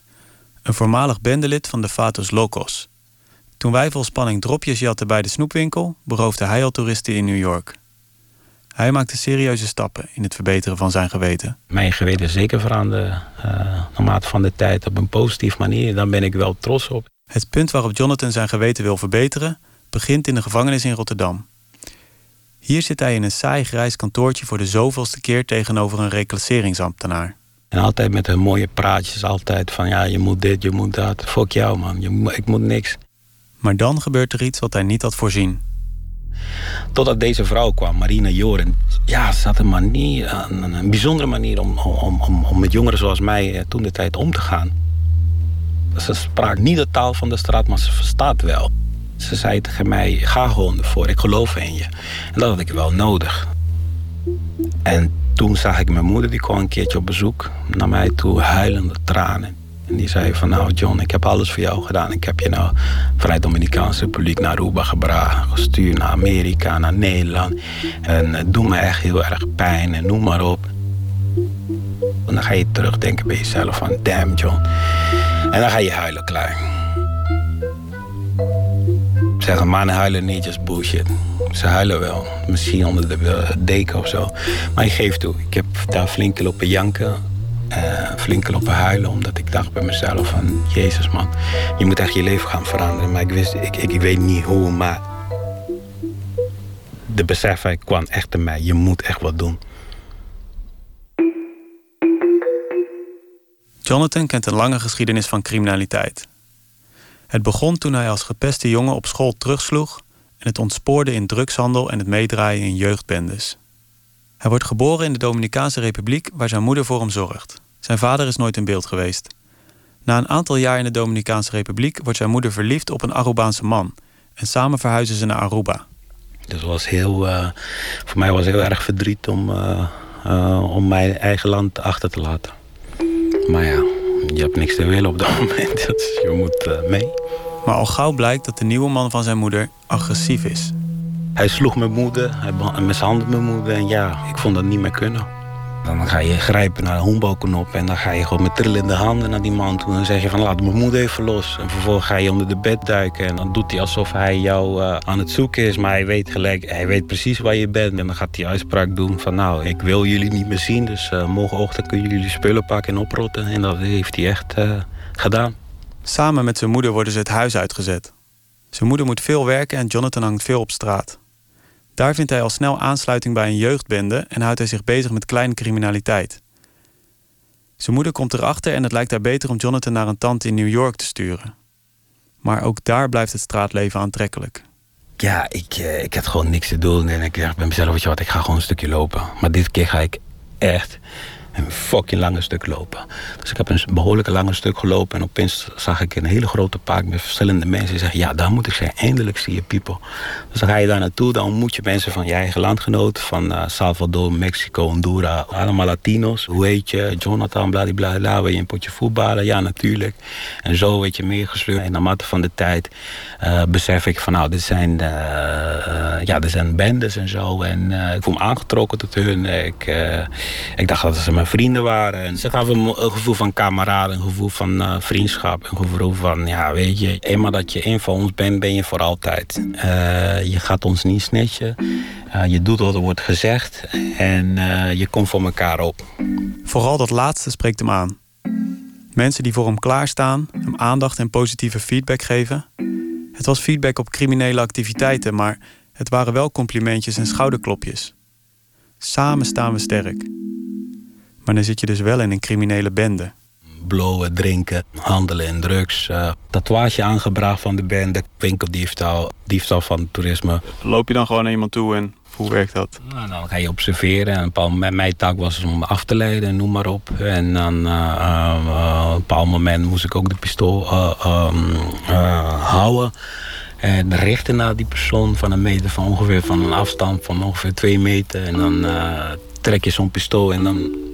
een voormalig bendelid van de Fatos Locos. Toen wij vol spanning dropjes jatten bij de snoepwinkel, beroofde hij al toeristen in New York. Hij maakte serieuze stappen in het verbeteren van zijn geweten. Mijn geweten is zeker veranderd uh, naarmate van de tijd op een positieve manier. Daar ben ik wel trots op. Het punt waarop Jonathan zijn geweten wil verbeteren, begint in de gevangenis in Rotterdam. Hier zit hij in een saai grijs kantoortje voor de zoveelste keer tegenover een reclasseringsambtenaar. En altijd met hun mooie praatjes, altijd van ja, je moet dit, je moet dat. Fuck jou man, je, ik moet niks. Maar dan gebeurt er iets wat hij niet had voorzien. Totdat deze vrouw kwam, Marina Joren. Ja, ze had een manier, een, bijzondere manier om, om, om, om met jongeren zoals mij eh, toen de tijd om te gaan. Ze sprak niet de taal van de straat, maar ze verstaat wel. Ze zei tegen mij, ga gewoon ervoor, ik geloof in je. En dat had ik wel nodig. En toen zag ik mijn moeder, die kwam een keertje op bezoek naar mij toe, huilende tranen. En die zei van nou John, ik heb alles voor jou gedaan. Ik heb je nou vanuit Dominicaanse Republiek naar Aruba gebracht. Gestuurd naar Amerika, naar Nederland. En het doet me echt heel erg pijn en noem maar op. En dan ga je terugdenken bij jezelf van damn John. En dan ga je huilen klaar. Zeggen mannen huilen niet, just bullshit. Ze huilen wel. Misschien onder de deken of zo. Maar ik geef toe, ik heb daar flink lopen janken uh, flink lopen huilen. Omdat ik dacht bij mezelf van... Jezus man, je moet echt je leven gaan veranderen. Maar ik, wist, ik, ik, weet niet hoe, maar... De besef kwam echt in mij. Je moet echt wat doen. Jonathan kent een lange geschiedenis van criminaliteit. Het begon toen hij als gepeste jongen op school terugsloeg... en het ontspoorde in drugshandel en het meedraaien in jeugdbendes. Hij wordt geboren in de Dominicaanse Republiek waar zijn moeder voor hem zorgt. Zijn vader is nooit in beeld geweest. Na een aantal jaar in de Dominicaanse Republiek wordt zijn moeder verliefd op een Arubaanse man. En samen verhuizen ze naar Aruba. Dus was heel, uh, voor mij was het heel erg verdriet om, uh, uh, om mijn eigen land achter te laten. Maar ja, je hebt niks te willen op dat moment, dus je moet mee. Maar al gauw blijkt dat de nieuwe man van zijn moeder agressief is. Hij sloeg mijn moeder, hij mishandelde mijn moeder en ja, ik vond dat niet meer kunnen. Dan ga je grijpen naar de honkbalknop en dan ga je gewoon met trillende handen naar die man toe. En dan zeg je van laat mijn moeder even los. En vervolgens ga je onder de bed duiken en dan doet hij alsof hij jou uh, aan het zoeken is. Maar hij weet gelijk, hij weet precies waar je bent. En dan gaat hij uitspraak doen van nou, ik wil jullie niet meer zien. Dus uh, morgenochtend kunnen jullie spullen pakken en oprotten. En dat heeft hij echt uh, gedaan. Samen met zijn moeder worden ze het huis uitgezet. Zijn moeder moet veel werken en Jonathan hangt veel op straat. Daar vindt hij al snel aansluiting bij een jeugdbende en houdt hij zich bezig met kleine criminaliteit. Zijn moeder komt erachter en het lijkt haar beter om Jonathan naar een tante in New York te sturen. Maar ook daar blijft het straatleven aantrekkelijk. Ja, ik, eh, ik had gewoon niks te doen en ik dacht bij mezelf, wat, ik ga gewoon een stukje lopen. Maar dit keer ga ik echt een fucking lange stuk lopen. Dus ik heb een behoorlijk lange stuk gelopen en opeens zag ik een hele grote park met verschillende mensen die zeggen, ja, daar moet ik zijn, eindelijk zie je people. Dus dan ga je daar naartoe, dan ontmoet je mensen van je eigen landgenoot, van uh, Salvador, Mexico, Honduras, allemaal Latino's. Hoe heet je? Jonathan, bladibladibla, wil je een potje voetballen? Ja, natuurlijk. En zo weet je meegesleurd. En naarmate van de tijd uh, besef ik van, nou, dit zijn, uh, ja, dit zijn bendes en zo. En ik voel me aangetrokken tot hun. Ik, ik dacht dat ze mijn vrienden waren. En ze gaven me een gevoel van kameraden, een gevoel van uh, vriendschap. Een gevoel van, ja, weet je, eenmaal dat je een van ons bent, ben je voor altijd. Uh, je gaat ons niet snitchen. Uh, je doet wat er wordt gezegd. En je komt voor elkaar op. Vooral dat laatste spreekt hem aan. Mensen die voor hem klaarstaan, hem aandacht en positieve feedback geven. Het was feedback op criminele activiteiten, maar het waren wel complimentjes en schouderklopjes. Samen staan we sterk. Maar dan zit je dus wel in een criminele bende. Blowen, drinken, handelen in drugs. Uh, tatoeage aangebracht van de bende. Winkeldiefstal, diefstal van toerisme. Loop je dan gewoon naar iemand toe en hoe werkt dat? Nou, dan ga je observeren. En een bepaald moment, mijn taak was om af te leiden, noem maar op. En dan uh, uh, op een bepaald moment moest ik ook de pistool um, houden. En richten naar die persoon van een meter van ongeveer van een afstand van ongeveer twee meter. En dan trek je zo'n pistool en dan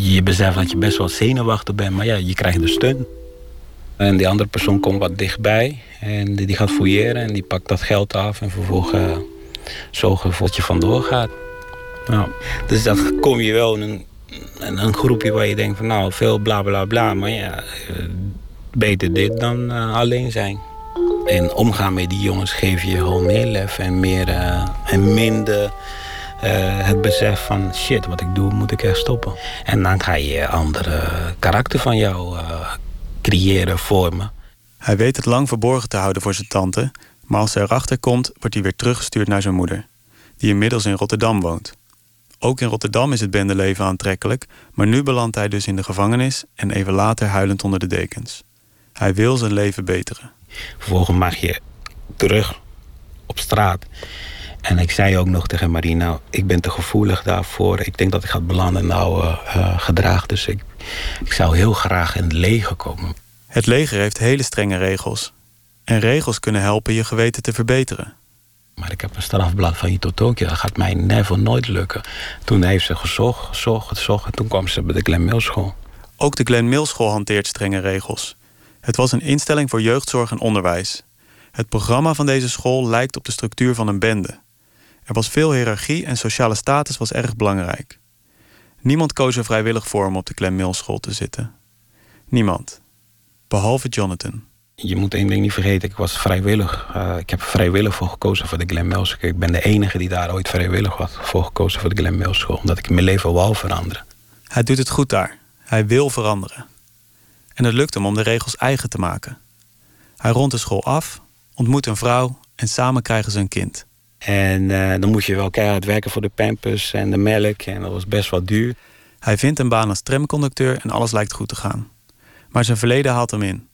je beseft dat je best wel zenuwachtig bent, maar ja, je krijgt de steun. En die andere persoon komt wat dichtbij en die gaat fouilleren en die pakt dat geld af en vervolgens uh, zorgen dat je vandoor gaat. Nou, dus dan kom je wel in een, een groepje waar je denkt van nou, veel bla bla bla, maar ja, uh, beter dit dan uh, alleen zijn. En omgaan met die jongens geef je gewoon meer lef en, meer, en minder het besef van shit, wat ik doe, moet ik echt stoppen. En dan ga je andere karakter van jou uh, creëren, vormen. Hij weet het lang verborgen te houden voor zijn tante, maar als hij erachter komt, wordt hij weer teruggestuurd naar zijn moeder, die inmiddels in Rotterdam woont. Ook in Rotterdam is het bendeleven aantrekkelijk, maar nu belandt hij dus in de gevangenis en even later huilend onder de dekens. Hij wil zijn leven beteren. Vervolgens mag je terug op straat. En ik zei ook nog tegen Marie, nou, ik ben te gevoelig daarvoor. Ik denk dat ik ga belanden in oude uh, gedrag. Dus ik, ik zou heel graag in het leger komen. Het leger heeft hele strenge regels. En regels kunnen helpen je geweten te verbeteren. Maar ik heb een strafblad van Tokio. Dat gaat mij never nooit lukken. Toen heeft ze gezocht, gezocht, gezocht. En toen kwam ze bij de Glen Mills School. Ook de Glen Mills School hanteert strenge regels. Het was een instelling voor jeugdzorg en onderwijs. Het programma van deze school lijkt op de structuur van een bende. Er was veel hiërarchie en sociale status was erg belangrijk. Niemand koos er vrijwillig voor om op de Clem Mills school te zitten. Niemand. Behalve Jonathan. Je moet één ding niet vergeten, ik was vrijwillig. Uh, ik heb vrijwillig voor gekozen voor de Glen Mills. Ik ben de enige die daar ooit vrijwillig was voor gekozen voor de Glen Mills school. Omdat ik mijn leven wou veranderen. Hij doet het goed daar. Hij wil veranderen. En het lukt hem om de regels eigen te maken. Hij rondt de school af, ontmoet een vrouw en samen krijgen ze een kind. En uh, dan moest je wel keihard werken voor de pampers en de melk. En dat was best wel duur. Hij vindt een baan als tramconducteur en alles lijkt goed te gaan. Maar zijn verleden haalt hem in.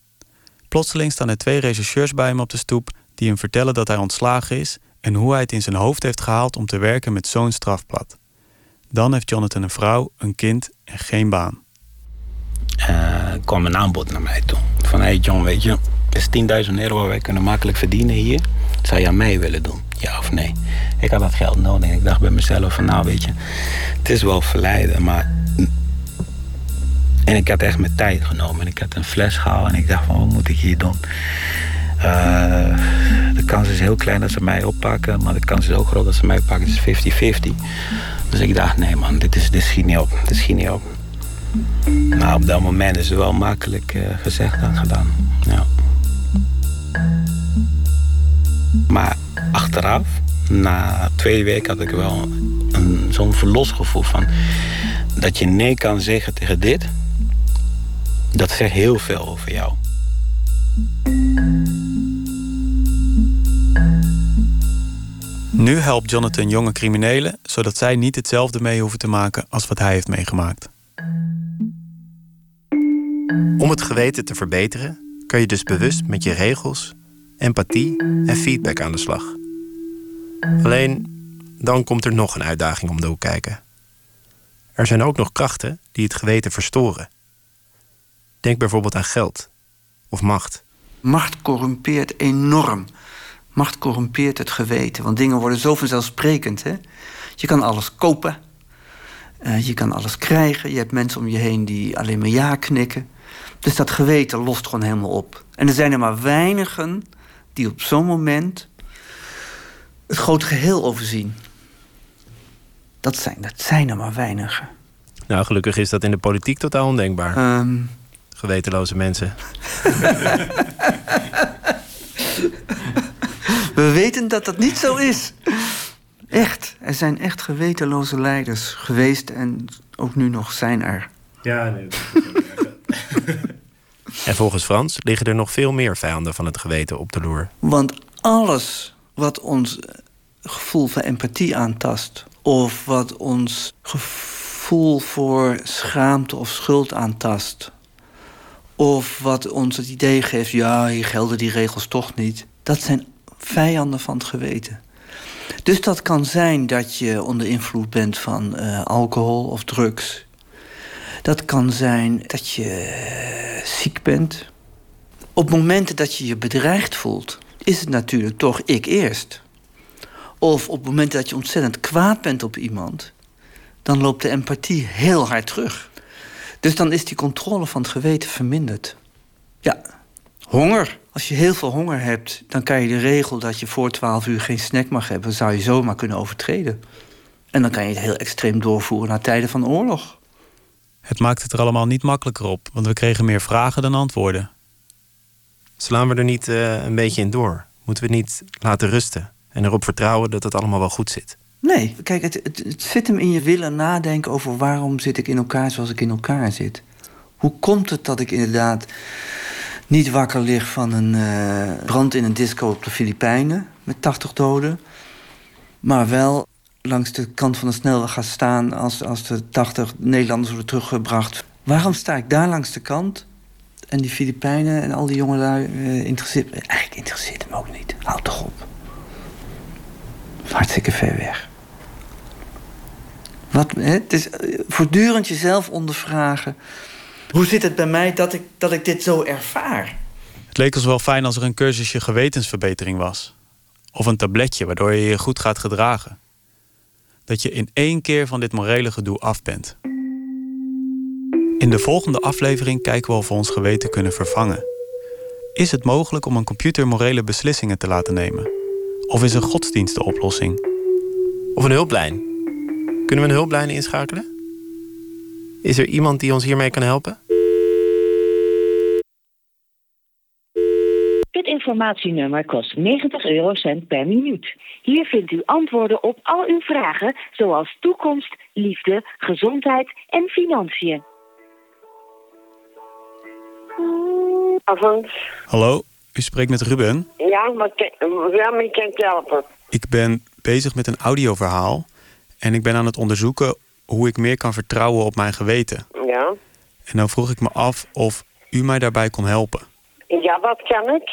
Plotseling staan er twee rechercheurs bij hem op de stoep... die hem vertellen dat hij ontslagen is... en hoe hij het in zijn hoofd heeft gehaald om te werken met zo'n strafblad. Dan heeft Jonathan een vrouw, een kind en geen baan. Uh, kwam een aanbod naar mij toe. Van, hey John, weet je, is 10.000 euro wij kunnen makkelijk verdienen hier. Zou je aan mij willen doen? Ja of nee? Ik had dat geld nodig. Ik dacht bij mezelf van, nou weet je, het is wel verleiden, maar... En ik had echt mijn tijd genomen. En ik had een fles gehaald en ik dacht van, wat moet ik hier doen? Uh, de kans is heel klein dat ze mij oppakken, maar de kans is ook groot dat ze mij pakken. Het is 50-50. Dus ik dacht, nee man, dit, is, dit schiet niet op. Dit schiet niet op. Maar op dat moment is het wel makkelijk uh, gezegd dan gedaan. Ja. Maar achteraf, na twee weken, had ik wel zo'n verlosgevoel van dat je nee kan zeggen tegen dit. Dat zegt heel veel over jou. Nu helpt Jonathan jonge criminelen zodat zij niet hetzelfde mee hoeven te maken als wat hij heeft meegemaakt. Om het geweten te verbeteren, kan je dus bewust met je regels, empathie en feedback aan de slag. Alleen dan komt er nog een uitdaging om de hoek kijken. Er zijn ook nog krachten die het geweten verstoren. Denk bijvoorbeeld aan geld of macht. Macht corrumpeert enorm. Macht corrumpeert het geweten, want dingen worden zo vanzelfsprekend. Hè? Je kan alles kopen, uh, je kan alles krijgen. Je hebt mensen om je heen die alleen maar ja knikken. Dus dat geweten lost gewoon helemaal op. En er zijn er maar weinigen die op zo'n moment het grote geheel overzien. Dat zijn, dat zijn er maar weinigen. Nou, gelukkig is dat in de politiek totaal ondenkbaar. Um... Gewetenloze mensen. We weten dat dat niet zo is. Echt. Er zijn echt gewetenloze leiders geweest en ook nu nog zijn er. Ja, nee. en volgens Frans liggen er nog veel meer vijanden van het geweten op de loer. Want alles wat ons gevoel van empathie aantast, of wat ons gevoel voor schaamte of schuld aantast, of wat ons het idee geeft, ja, hier gelden die regels toch niet. Dat zijn vijanden van het geweten. Dus dat kan zijn dat je onder invloed bent van uh, alcohol of drugs. Dat kan zijn dat je uh, ziek bent. Op momenten dat je je bedreigd voelt, is het natuurlijk toch ik eerst. Of op momenten dat je ontzettend kwaad bent op iemand, dan loopt de empathie heel hard terug. Dus dan is die controle van het geweten verminderd. Ja, honger. Als je heel veel honger hebt, dan kan je de regel dat je voor 12 uur geen snack mag hebben, zou je zomaar kunnen overtreden. En dan kan je het heel extreem doorvoeren naar tijden van oorlog. Het maakt het er allemaal niet makkelijker op, want we kregen meer vragen dan antwoorden. Slaan we er niet uh, een beetje in door? Moeten we niet laten rusten en erop vertrouwen dat het allemaal wel goed zit? Nee, kijk, het, het, het zit hem in je willen nadenken over waarom zit ik in elkaar zoals ik in elkaar zit. Hoe komt het dat ik inderdaad niet wakker lig van een uh, brand in een disco op de Filipijnen met 80 doden, maar wel langs de kant van de snelweg ga staan als, als de 80 Nederlanders worden teruggebracht. Waarom sta ik daar langs de kant en die Filipijnen en al die jongelui uh, interesseert Eigenlijk interesseert hem ook niet. Houd toch op. Hartstikke ver weg. Wat, hè? Het is eh, voortdurend jezelf ondervragen. Hoe zit het bij mij dat ik, dat ik dit zo ervaar? Het leek ons wel fijn als er een cursusje gewetensverbetering was. Of een tabletje waardoor je je goed gaat gedragen. Dat je in één keer van dit morele gedoe af bent. In de volgende aflevering kijken we of we ons geweten kunnen vervangen. Is het mogelijk om een computer morele beslissingen te laten nemen? Of is een godsdienst de oplossing? Of een hulplijn? Kunnen we een hulplijn inschakelen? Is er iemand die ons hiermee kan helpen? Dit informatienummer kost 90 eurocent per minuut. Hier vindt u antwoorden op al uw vragen, zoals toekomst, liefde, gezondheid en financiën. Hallo, u spreekt met Ruben. Ja, maar, ja, ik kan helpen. Ik ben bezig met een audioverhaal en ik ben aan het onderzoeken hoe ik meer kan vertrouwen op mijn geweten. Ja. En dan vroeg ik me af of u mij daarbij kon helpen. Ja, dat kan ik.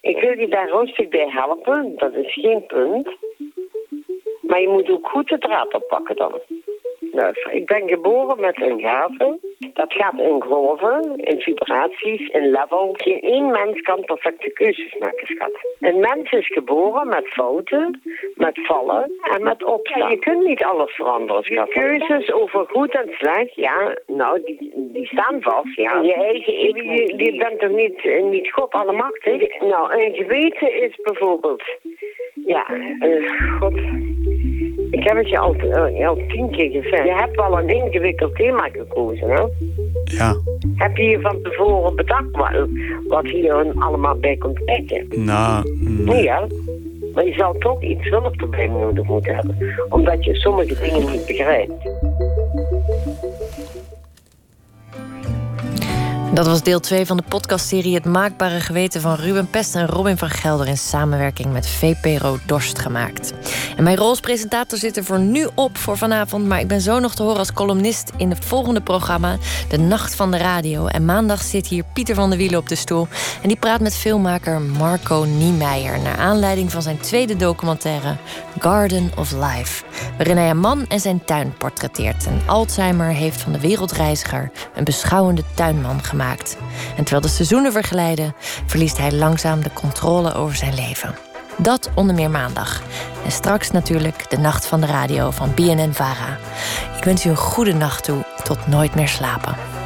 Ik wil je daar rustig bij helpen, dat is geen punt. Maar je moet ook goed de draad oppakken dan. Luister, ik ben geboren met een gave. Dat gaat in golven, in vibraties, in level. Geen één mens kan perfecte keuzes maken, schat. Een mens is geboren met fouten, met vallen en met opstaan. je kunt niet alles veranderen, schat. Die keuzes over goed en slecht, ja, nou, die, die staan vast, ja. Je eigen ik, je, je bent toch niet, eh, niet God allemachtig? Nou, een geweten is bijvoorbeeld... Ja, uh, God... Ik heb het je al, uh, al tien keer gezegd. Je hebt wel een ingewikkeld thema gekozen, hè? Ja. Heb je je van tevoren bedacht wat, wat hier allemaal bij komt kijken? Nou, nee. Ja, maar je zal toch iets hulp erbij nodig moeten hebben. Omdat je sommige dingen niet begrijpt. Dat was deel 2 van de podcastserie Het Maakbare Geweten van Ruben Pest en Robin van Gelder in samenwerking met VPRO Dorst gemaakt. En mijn rol als presentator zit er voor nu op voor vanavond, maar ik ben zo nog te horen als columnist in het volgende programma, De Nacht van de Radio. En maandag zit hier Pieter van der Wielen op de stoel en die praat met filmmaker Marco Niemeyer naar aanleiding van zijn tweede documentaire Garden of Life, waarin hij een man en zijn tuin portretteert. En Alzheimer heeft van de wereldreiziger een beschouwende tuinman gemaakt. En terwijl de seizoenen verglijden, verliest hij langzaam de controle over zijn leven. Dat onder meer maandag. En straks natuurlijk de nacht van de radio van BNN Vara. Ik wens u een goede nacht toe. Tot nooit meer slapen.